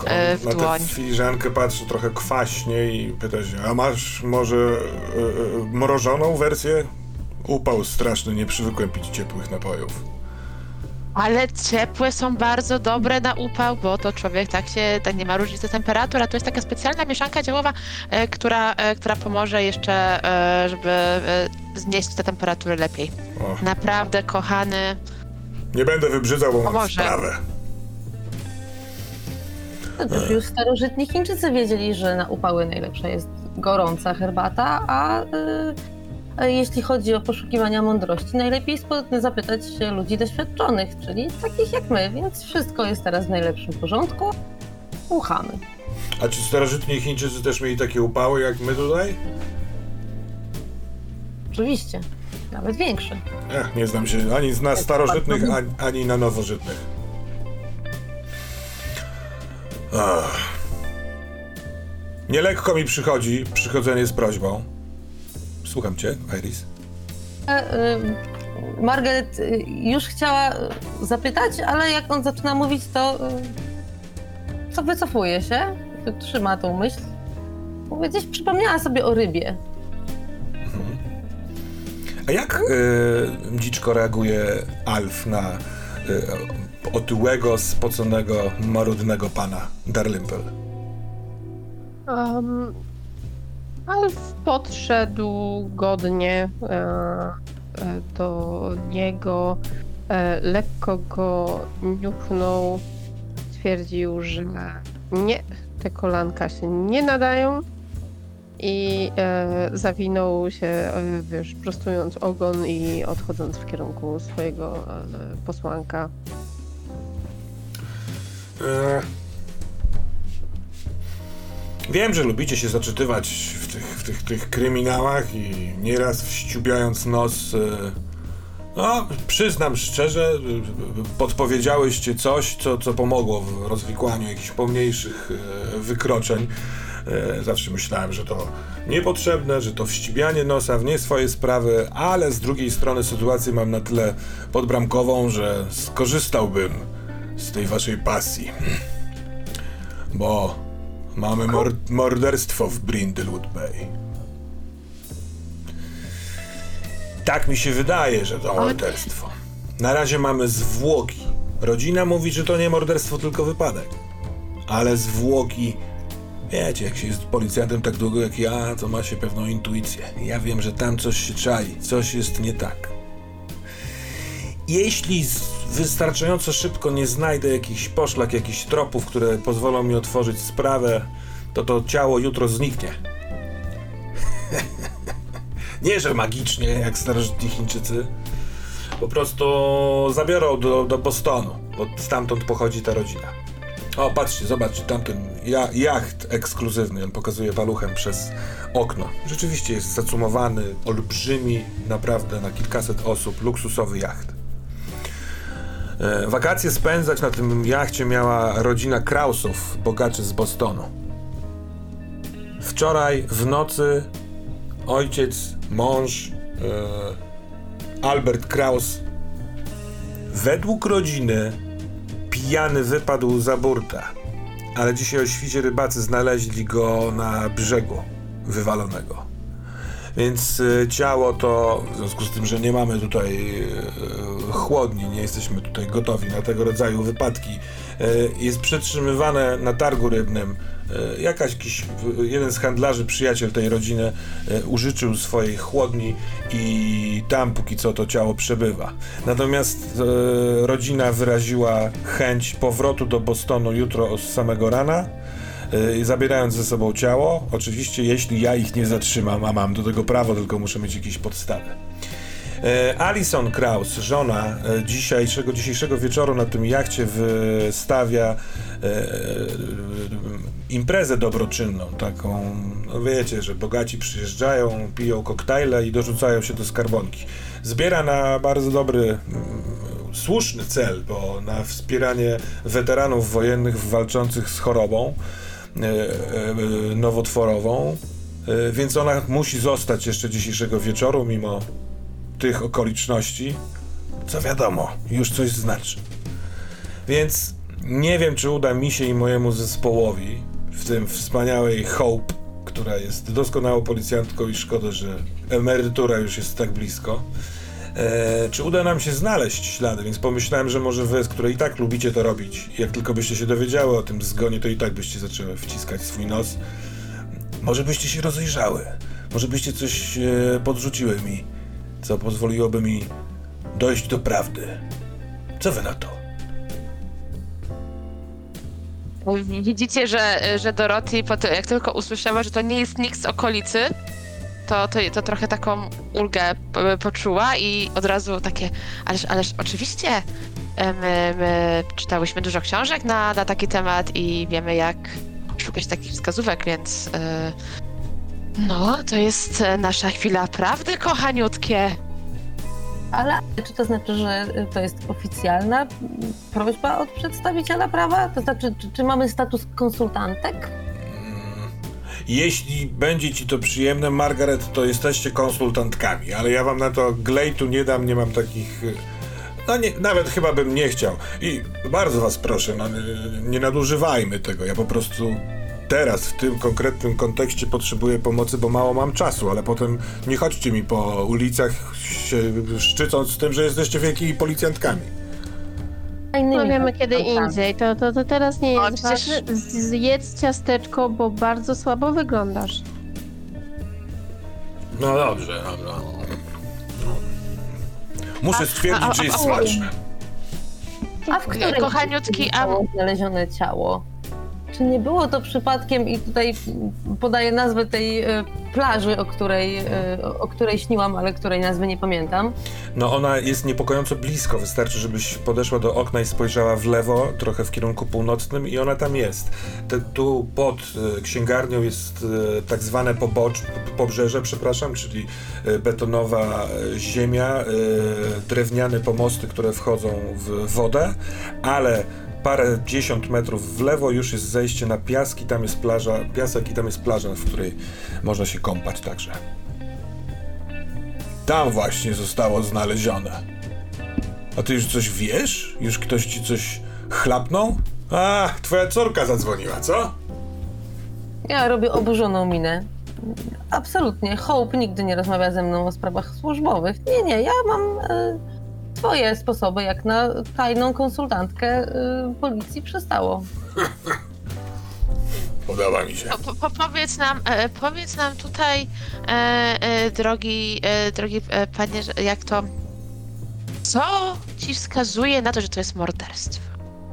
Speaker 2: E, w
Speaker 1: na
Speaker 2: dłoń.
Speaker 1: tę filiżankę patrzy trochę kwaśnie i pyta się, a masz może e, e, mrożoną wersję? Upał straszny, nie przywykłem pić ciepłych napojów.
Speaker 2: Ale ciepłe są bardzo dobre na upał, bo to człowiek tak się, tak nie ma różnicy temperatur, a to jest taka specjalna mieszanka działowa, e, która, e, która pomoże jeszcze, e, żeby e, znieść te temperatury lepiej.
Speaker 1: O,
Speaker 2: Naprawdę, kochany,
Speaker 1: nie będę wybrzydzał, bo mam
Speaker 2: Pomoże.
Speaker 1: sprawę.
Speaker 3: No też już starożytni Chińczycy wiedzieli, że na upały najlepsza jest gorąca herbata, a y, a jeśli chodzi o poszukiwania mądrości, najlepiej zapytać się ludzi doświadczonych, czyli takich jak my, więc wszystko jest teraz w najlepszym porządku. Słuchamy.
Speaker 1: A czy starożytni Chińczycy też mieli takie upały jak my tutaj?
Speaker 3: Oczywiście. nawet większy.
Speaker 1: Ech, nie znam się ani na starożytnych, ani, ani na nowożytnych. Ach. Nielekko mi przychodzi przychodzenie z prośbą. Słucham cię, Iris.
Speaker 3: E, y, Margaret y, już chciała y, zapytać, ale jak on zaczyna mówić, to to wycofuje się, trzyma tą myśl. Mówię, gdzieś przypomniała sobie o rybie.
Speaker 1: A jak y, dziczko reaguje Alf na y, otyłego, spoconego, marudnego pana Darlimpel?
Speaker 4: Um, Alf podszedł godnie e, e, do niego, e, lekko go niuchnął, stwierdził, że nie, te kolanka się nie nadają. I e, zawinął się, wiesz, prostując ogon i odchodząc w kierunku swojego e, posłanka.
Speaker 1: E, Wiem, że lubicie się zaczytywać w tych, w tych, tych kryminałach i nieraz wściubiając nos. e, No, przyznam szczerze, e, podpowiedziałyście coś, co, co pomogło w rozwikłaniu jakichś pomniejszych e, wykroczeń. Zawsze myślałem, że to niepotrzebne, że to wścibianie nosa w nie swoje sprawy, ale z drugiej strony sytuację mam na tyle podbramkową, że skorzystałbym z tej waszej pasji. Bo mamy mor- morderstwo w Brindlewood Bay. Tak mi się wydaje, że to morderstwo. Na razie mamy zwłoki. Rodzina mówi, że to nie morderstwo, tylko wypadek. Ale zwłoki. Wiecie, jak się jest policjantem tak długo jak ja, to ma się pewną intuicję. Ja wiem, że tam coś się czai, coś jest nie tak. Jeśli wystarczająco szybko nie znajdę jakichś poszlak, jakichś tropów, które pozwolą mi otworzyć sprawę, to to ciało jutro zniknie. nie, że magicznie, jak starożytni Chińczycy. Po prostu zabiorą do, do Bostonu, bo stamtąd pochodzi ta rodzina. O, patrzcie, zobaczcie, tamten ja, jacht ekskluzywny, on pokazuje paluchem przez okno. Rzeczywiście jest zacumowany, olbrzymi, naprawdę na kilkaset osób, luksusowy jacht. E, Wakacje spędzać na tym jachcie miała rodzina Krausów, bogaczy z Bostonu. Wczoraj w nocy ojciec, mąż, e, Albert Kraus, według rodziny pijany wypadł za burta. Ale dzisiaj o świcie rybacy znaleźli go na brzegu wywalonego. Więc ciało to, w związku z tym, że nie mamy tutaj y, chłodni, nie jesteśmy tutaj gotowi na tego rodzaju wypadki, y, jest przetrzymywane na targu rybnym. Jakaś, jakiś, jeden z handlarzy, przyjaciel tej rodziny, użyczył swojej chłodni i tam póki co to ciało przebywa. Natomiast rodzina wyraziła chęć powrotu do Bostonu jutro z samego rana y, zabierając ze sobą ciało. Oczywiście, jeśli ja ich nie zatrzymam, a mam do tego prawo, tylko muszę mieć jakieś podstawy. E, Alison Kraus, żona e, dzisiejszego, dzisiejszego wieczoru na tym jachcie wystawia e, imprezę dobroczynną, taką, no wiecie, że bogaci przyjeżdżają, piją koktajle i dorzucają się do skarbonki. Zbiera na bardzo dobry mm, słuszny cel, bo na wspieranie weteranów wojennych walczących z chorobą e, e, nowotworową, e, więc ona musi zostać jeszcze dzisiejszego wieczoru, mimo tych okoliczności, co wiadomo, już coś znaczy. Więc nie wiem, czy uda mi się i mojemu zespołowi, w tym wspaniałej Hope, która jest doskonałą policjantką i szkoda, że emerytura już jest tak blisko, e, czy uda nam się znaleźć ślady, więc pomyślałem, że może wy, które i tak lubicie to robić, jak tylko byście się dowiedziały o tym zgonie, to i tak byście zaczęły wciskać swój nos. Może byście się rozejrzały, może byście coś e, podrzuciły mi, co pozwoliłoby mi dojść do prawdy. Co wy na to?
Speaker 2: Widzicie, że, że Dorothy, jak tylko usłyszała, że to nie jest nikt z okolicy, to, to, to trochę taką ulgę poczuła i od razu takie, ależ, ależ oczywiście e, my, my czytałyśmy dużo książek na, na taki temat i wiemy jak szukać takich wskazówek, więc e, no, to jest e, nasza chwila prawdy, kochaniutkie.
Speaker 3: Ale czy to znaczy, że y, to jest oficjalna prośba od przedstawiciela prawa? To znaczy, czy, czy mamy status konsultantek?
Speaker 1: Jeśli będzie ci to przyjemne, Margaret, to jesteście konsultantkami, ale ja wam na to glejtu nie dam, nie mam takich... y, No nie, nawet chyba bym nie chciał. I bardzo was proszę, no, nie- nie nadużywajmy tego. Ja po prostu teraz, w tym konkretnym kontekście potrzebuję pomocy, bo mało mam czasu, ale potem nie chodźcie mi po ulicach się szczycąc z tym, że jesteście wielkimi policjantkami.
Speaker 3: A innymi
Speaker 4: Rozmawiamy kiedy indziej. To, to, to teraz nie
Speaker 2: O,
Speaker 4: jest
Speaker 2: przecież-
Speaker 4: ważne. Z- Zjedz ciasteczko, bo bardzo słabo wyglądasz.
Speaker 1: No dobrze, dobra. No. Muszę
Speaker 2: A-
Speaker 1: stwierdzić,
Speaker 2: a-
Speaker 1: że jest
Speaker 2: a-
Speaker 1: smaczne.
Speaker 3: A w którym
Speaker 2: Kochaniutki, a-
Speaker 3: znalezione ciało? Czy nie było to przypadkiem, i tutaj podaję nazwę tej e, plaży, o której, e, o której śniłam, ale której nazwy nie pamiętam.
Speaker 1: No ona jest niepokojąco blisko, wystarczy, żebyś podeszła do okna i spojrzała w lewo, trochę w kierunku północnym i ona tam jest. Te, tu pod e, księgarnią jest tak zwane pobocz, pobrzeże, przepraszam, czyli betonowa ziemia, drewniane pomosty, które wchodzą w wodę, ale parę dziesiąt metrów w lewo już jest zejście na piaski, tam jest plaża, piasek i tam jest plaża, w której można się kąpać także. Tam właśnie zostało znalezione. A ty już coś wiesz? Już ktoś ci coś chlapnął? A, twoja córka zadzwoniła, co?
Speaker 3: Ja robię oburzoną minę. Absolutnie. Hope nigdy nie rozmawia ze mną o sprawach służbowych. Nie, nie, ja mam e, swoje sposoby, jak na tajną konsultantkę e, policji przystało.
Speaker 1: Podoba mi się.
Speaker 2: Po, po, powiedz nam, e, powiedz nam tutaj, e, e, drogi, e, drogi e, panie, jak to. Co ci wskazuje na to, że to jest morderstwo?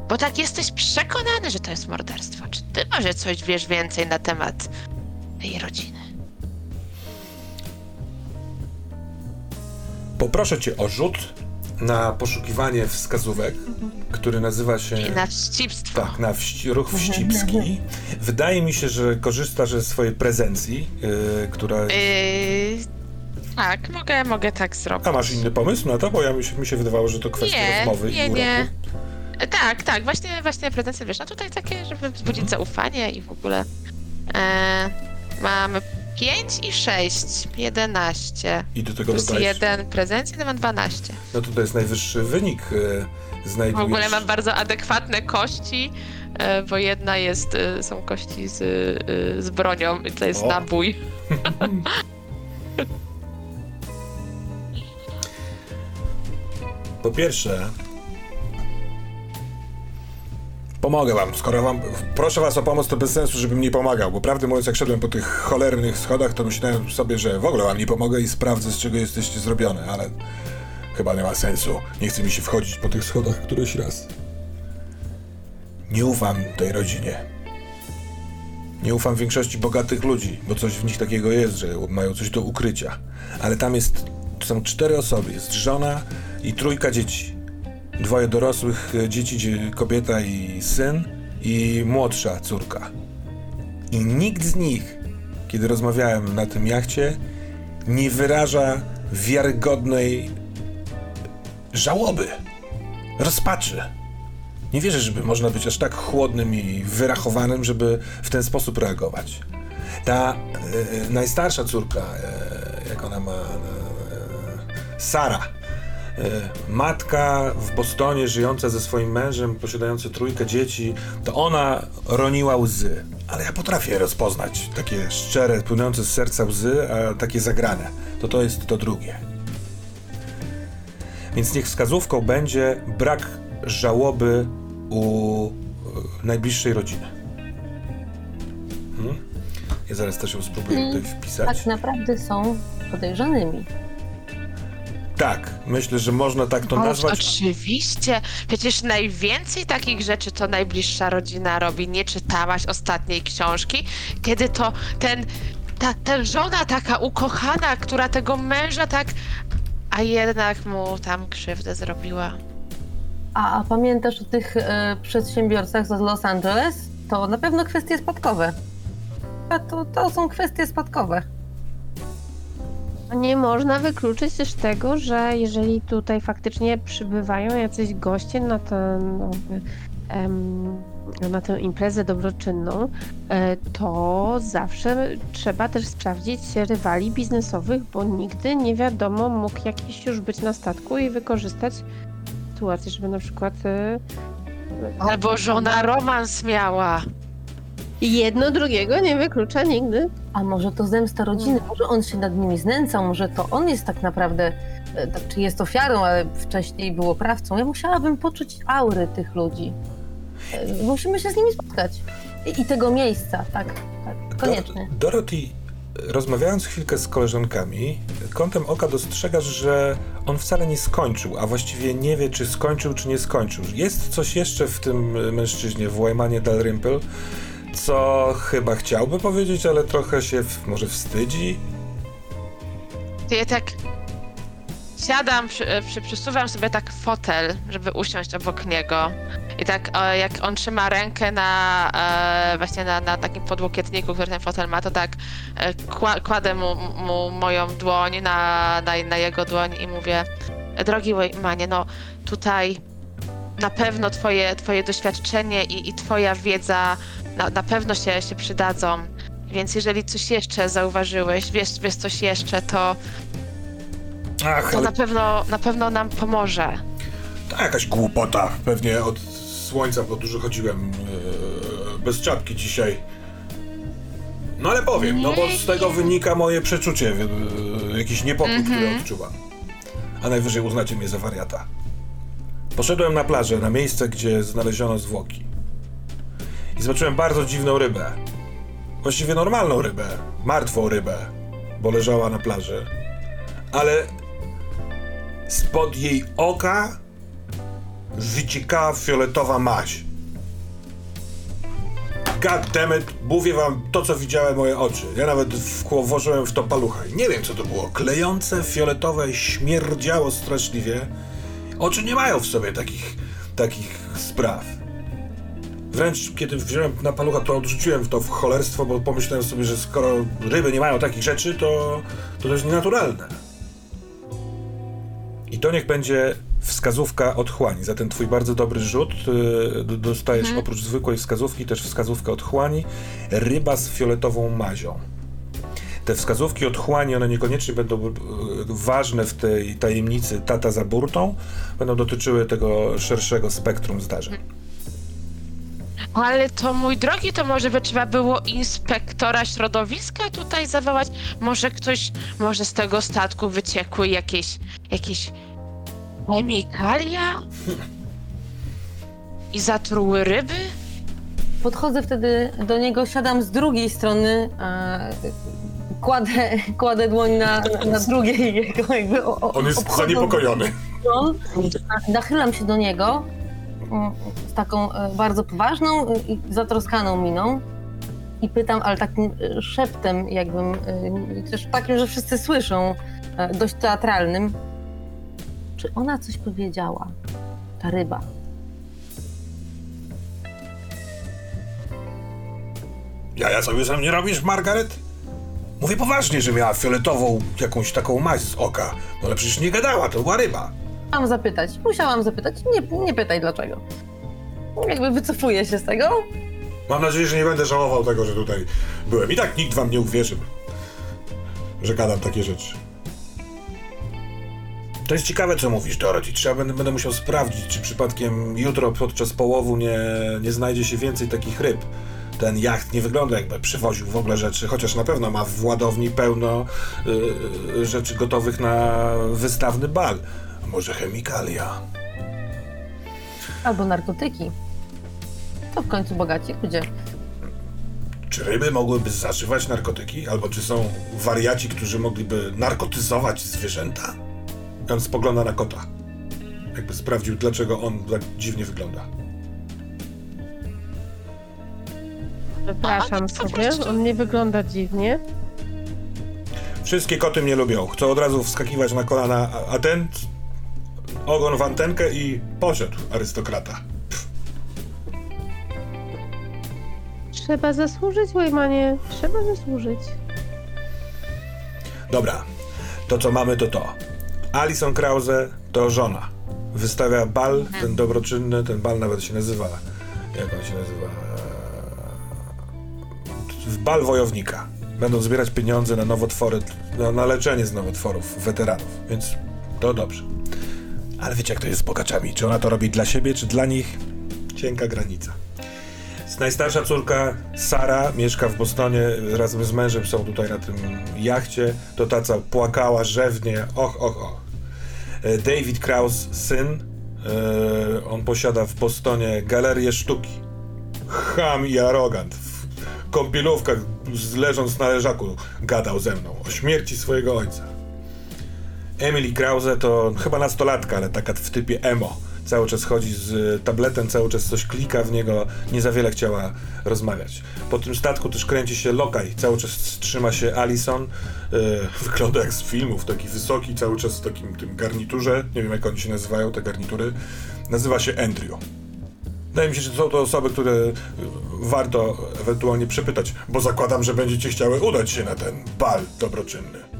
Speaker 2: Bo tak jesteś przekonany, że to jest morderstwo. Czy ty może coś wiesz więcej na temat jej rodziny?
Speaker 1: Poproszę cię o rzut na poszukiwanie wskazówek, który nazywa się...
Speaker 2: I na wścibstwo.
Speaker 1: Tak, na wści- ruch wścibski. Wydaje mi się, że korzystasz ze swojej prezencji, yy, która...
Speaker 2: Yy, tak, mogę, mogę tak zrobić.
Speaker 1: A masz inny pomysł na to? Bo ja mi się, mi się wydawało, że to kwestia
Speaker 2: Nie,
Speaker 1: rozmowy
Speaker 2: nie,
Speaker 1: i uroku.
Speaker 2: nie. Tak, tak, właśnie, właśnie pretensje, wiesz, no tutaj takie, żeby wzbudzić zaufanie i w ogóle e, mamy 5 i 6, 11.
Speaker 1: I do tego
Speaker 2: Plus
Speaker 1: dodajesz...
Speaker 2: jeden prezencji, to mam 12.
Speaker 1: No to to jest najwyższy wynik.
Speaker 2: W
Speaker 1: znajdujesz...
Speaker 2: ogóle mam bardzo adekwatne kości, e, bo jedna jest, e, są kości z, e, z bronią i to jest
Speaker 1: O.
Speaker 2: nabój.
Speaker 1: Po pierwsze, pomogę wam. Skoro wam proszę was o pomoc, to bez sensu, żebym nie pomagał, bo prawdę mówiąc, jak szedłem po tych cholernych schodach, to myślałem sobie, że w ogóle wam nie pomogę i sprawdzę, z czego jesteście zrobione, ale chyba nie ma sensu. Nie chce mi się wchodzić po tych schodach któryś raz. Nie ufam tej rodzinie. Nie ufam większości bogatych ludzi, bo coś w nich takiego jest, że mają coś do ukrycia. Ale tam jest, są cztery osoby. Jest żona i trójka dzieci. Dwoje dorosłych e, dzieci, dzie- kobieta i syn i młodsza córka. I nikt z nich, kiedy rozmawiałem na tym jachcie, nie wyraża wiarygodnej żałoby, rozpaczy. Nie wierzę, żeby można być aż tak chłodnym i wyrachowanym, żeby w ten sposób reagować. Ta e, najstarsza córka, e, jak ona ma, e, Sara, e, matka w Bostonie, żyjąca ze swoim mężem, posiadająca trójkę dzieci, to ona roniła łzy. Ale ja potrafię rozpoznać takie szczere, płynące z serca łzy, a takie zagrane. To to jest to drugie. Więc niech wskazówką będzie brak żałoby u e, najbliższej rodziny. Hmm? Ja zaraz też ją spróbuję tutaj wpisać.
Speaker 3: Tak naprawdę są podejrzanymi.
Speaker 1: Tak, myślę, że można tak to
Speaker 2: Ależ
Speaker 1: nazwać.
Speaker 2: Oczywiście, przecież najwięcej takich rzeczy to najbliższa rodzina robi. Nie czytałaś ostatniej książki, kiedy to ten, ta, ta żona taka ukochana, która tego męża tak, a jednak mu tam krzywdę zrobiła.
Speaker 3: A, a pamiętasz o tych e, przedsiębiorcach z Los Angeles? To na pewno kwestie spadkowe. A to, to są kwestie spadkowe.
Speaker 4: Nie można wykluczyć też tego, że jeżeli tutaj faktycznie przybywają jacyś goście na ten, no, na tę imprezę dobroczynną, e, to zawsze trzeba też sprawdzić rywali biznesowych, bo nigdy nie wiadomo, mógł jakiś już być na statku i wykorzystać sytuację, żeby na przykład e,
Speaker 2: Albo żona romans miała.
Speaker 4: Jedno drugiego nie wyklucza nigdy.
Speaker 3: A może to zemsta rodziny, może on się nad nimi znęcał, może to on jest tak naprawdę, e, tak, czy jest ofiarą, ale wcześniej był oprawcą. Ja musiałabym poczuć aury tych ludzi. E, Musimy się z nimi spotkać. I, i tego miejsca, tak, tak, koniecznie.
Speaker 1: Dor- Dorothy, rozmawiając chwilkę z koleżankami, kątem oka dostrzegasz, że on wcale nie skończył, a właściwie nie wie, czy skończył, czy nie skończył. Jest coś jeszcze w tym mężczyźnie, w Łajmanie Dalrymple, co chyba chciałby powiedzieć, ale trochę się w, może wstydzi.
Speaker 2: To ja tak siadam, przy, przy, przysuwam sobie tak fotel, żeby usiąść obok niego. I tak e, jak on trzyma rękę na e, właśnie na, na takim podłokietniku, który ten fotel ma, to tak e, kła, kładę mu, mu moją dłoń na, na, na jego dłoń i mówię drogi Waymanie, no tutaj na pewno twoje, twoje doświadczenie i, i twoja wiedza na, na pewno się, się przydadzą. Więc jeżeli coś jeszcze zauważyłeś, wiesz, wiesz coś jeszcze, to,
Speaker 1: Ach,
Speaker 2: to
Speaker 1: ale
Speaker 2: na pewno, na pewno nam pomoże.
Speaker 1: to jakaś głupota. Pewnie od słońca, bo dużo chodziłem e, bez czapki dzisiaj. No ale powiem, no bo z tego wynika moje przeczucie, e, jakiś niepokój, który odczuwam. A najwyżej uznacie mnie za wariata. Poszedłem na plażę, na miejsce, gdzie znaleziono zwłoki. I zobaczyłem bardzo dziwną rybę. Właściwie normalną rybę, martwą rybę, bo leżała na plaży. Ale spod jej oka wyciekała fioletowa maź. God damn it, mówię wam to, co widziałem moje oczy. Ja nawet włożyłem w to palucha. Nie wiem, co to było. Klejące, fioletowe, śmierdziało straszliwie. Oczy nie mają w sobie takich, takich spraw. Wręcz kiedy wziąłem na palucha, to odrzuciłem to w cholerstwo, bo pomyślałem sobie, że skoro ryby nie mają takich rzeczy, to to, to jest nienaturalne. I to niech będzie wskazówka otchłani. Za ten twój bardzo dobry rzut y, d- dostajesz oprócz zwykłej wskazówki też wskazówkę otchłani. Ryba z fioletową mazią. Te wskazówki otchłani, one niekoniecznie będą y, ważne w tej tajemnicy tata za burtą, będą dotyczyły tego szerszego spektrum zdarzeń.
Speaker 2: Ale to mój drogi, to może by trzeba było inspektora środowiska tutaj zawołać? Może ktoś, może z tego statku wyciekły jakieś, jakieś chemikalia? I zatruły ryby?
Speaker 3: Podchodzę wtedy do niego, siadam z drugiej strony, e, kładę, kładę dłoń na, na, drugiej jego jakby o, o,
Speaker 1: On jest
Speaker 3: obchodzą
Speaker 1: zaniepokojony.
Speaker 3: stron. Nachylam się do niego z taką e, bardzo poważną i zatroskaną miną i pytam, ale takim e, szeptem jakbym, e, też takim, że wszyscy słyszą, e, dość teatralnym. Czy ona coś powiedziała? Ta ryba.
Speaker 1: Ja, ja sobie sam nie robisz, Margaret? Mówię poważnie, że miała fioletową jakąś taką maź z oka. No ale przecież nie gadała, to była ryba.
Speaker 3: Musiałam zapytać, musiałam zapytać. Nie, nie pytaj dlaczego. Jakby wycofuję się z tego.
Speaker 1: Mam nadzieję, że nie będę żałował tego, że tutaj byłem. I tak nikt wam nie uwierzy, że gadam takie rzeczy. To jest ciekawe, co mówisz, Dorothy. Trzeba będę, będę musiał sprawdzić, czy przypadkiem jutro podczas połowu nie, nie znajdzie się więcej takich ryb. Ten jacht nie wygląda jakby przywoził w ogóle rzeczy, chociaż na pewno ma w ładowni pełno y, rzeczy gotowych na wystawny bal. A może chemikalia?
Speaker 3: Albo narkotyki. To w końcu bogaci ludzie.
Speaker 1: Czy ryby mogłyby zażywać narkotyki? Albo czy są wariaci, którzy mogliby narkotyzować zwierzęta? On spogląda na kota. Jakby sprawdził, dlaczego on tak dziwnie wygląda.
Speaker 4: Przepraszam sobie, on nie wygląda dziwnie.
Speaker 1: Wszystkie koty mnie lubią. Chcą od razu wskakiwać na kolana, a ten ogon w antenkę i poszedł arystokrata.
Speaker 4: Trzeba zasłużyć, Wejmanie. Trzeba zasłużyć.
Speaker 1: Dobra. To, co mamy, to to. Alison Krause to żona. Wystawia bal, ten dobroczynny, ten bal nawet się nazywa, jak on się nazywa? Eee, Bal wojownika. Będą zbierać pieniądze na nowotwory, na, na leczenie z nowotworów weteranów, więc to dobrze. Ale wiecie, jak to jest z bogaczami? Czy ona to robi dla siebie, czy dla nich? Cienka granica. Najstarsza córka Sara mieszka w Bostonie, razem z mężem są tutaj na tym jachcie. To ta, co płakała rzewnie, och, och, och. E, David Kraus, syn, e, on posiada w Bostonie galerię sztuki. Ham i arogant. W kąpielówkach, leżąc na leżaku, gadał ze mną o śmierci swojego ojca. Emily Krause to chyba nastolatka, ale taka w typie emo. Cały czas chodzi z tabletem, cały czas coś klika w niego, nie za wiele chciała rozmawiać. Po tym statku też kręci się lokaj, cały czas trzyma się Alison. Yy, wygląda jak z filmów, taki wysoki, cały czas w takim tym garniturze. Nie wiem jak oni się nazywają, te garnitury. Nazywa się Andrew. Wydaje mi się, że są to osoby, które y, warto ewentualnie przepytać, bo zakładam, że będziecie chciały udać się na ten bal dobroczynny.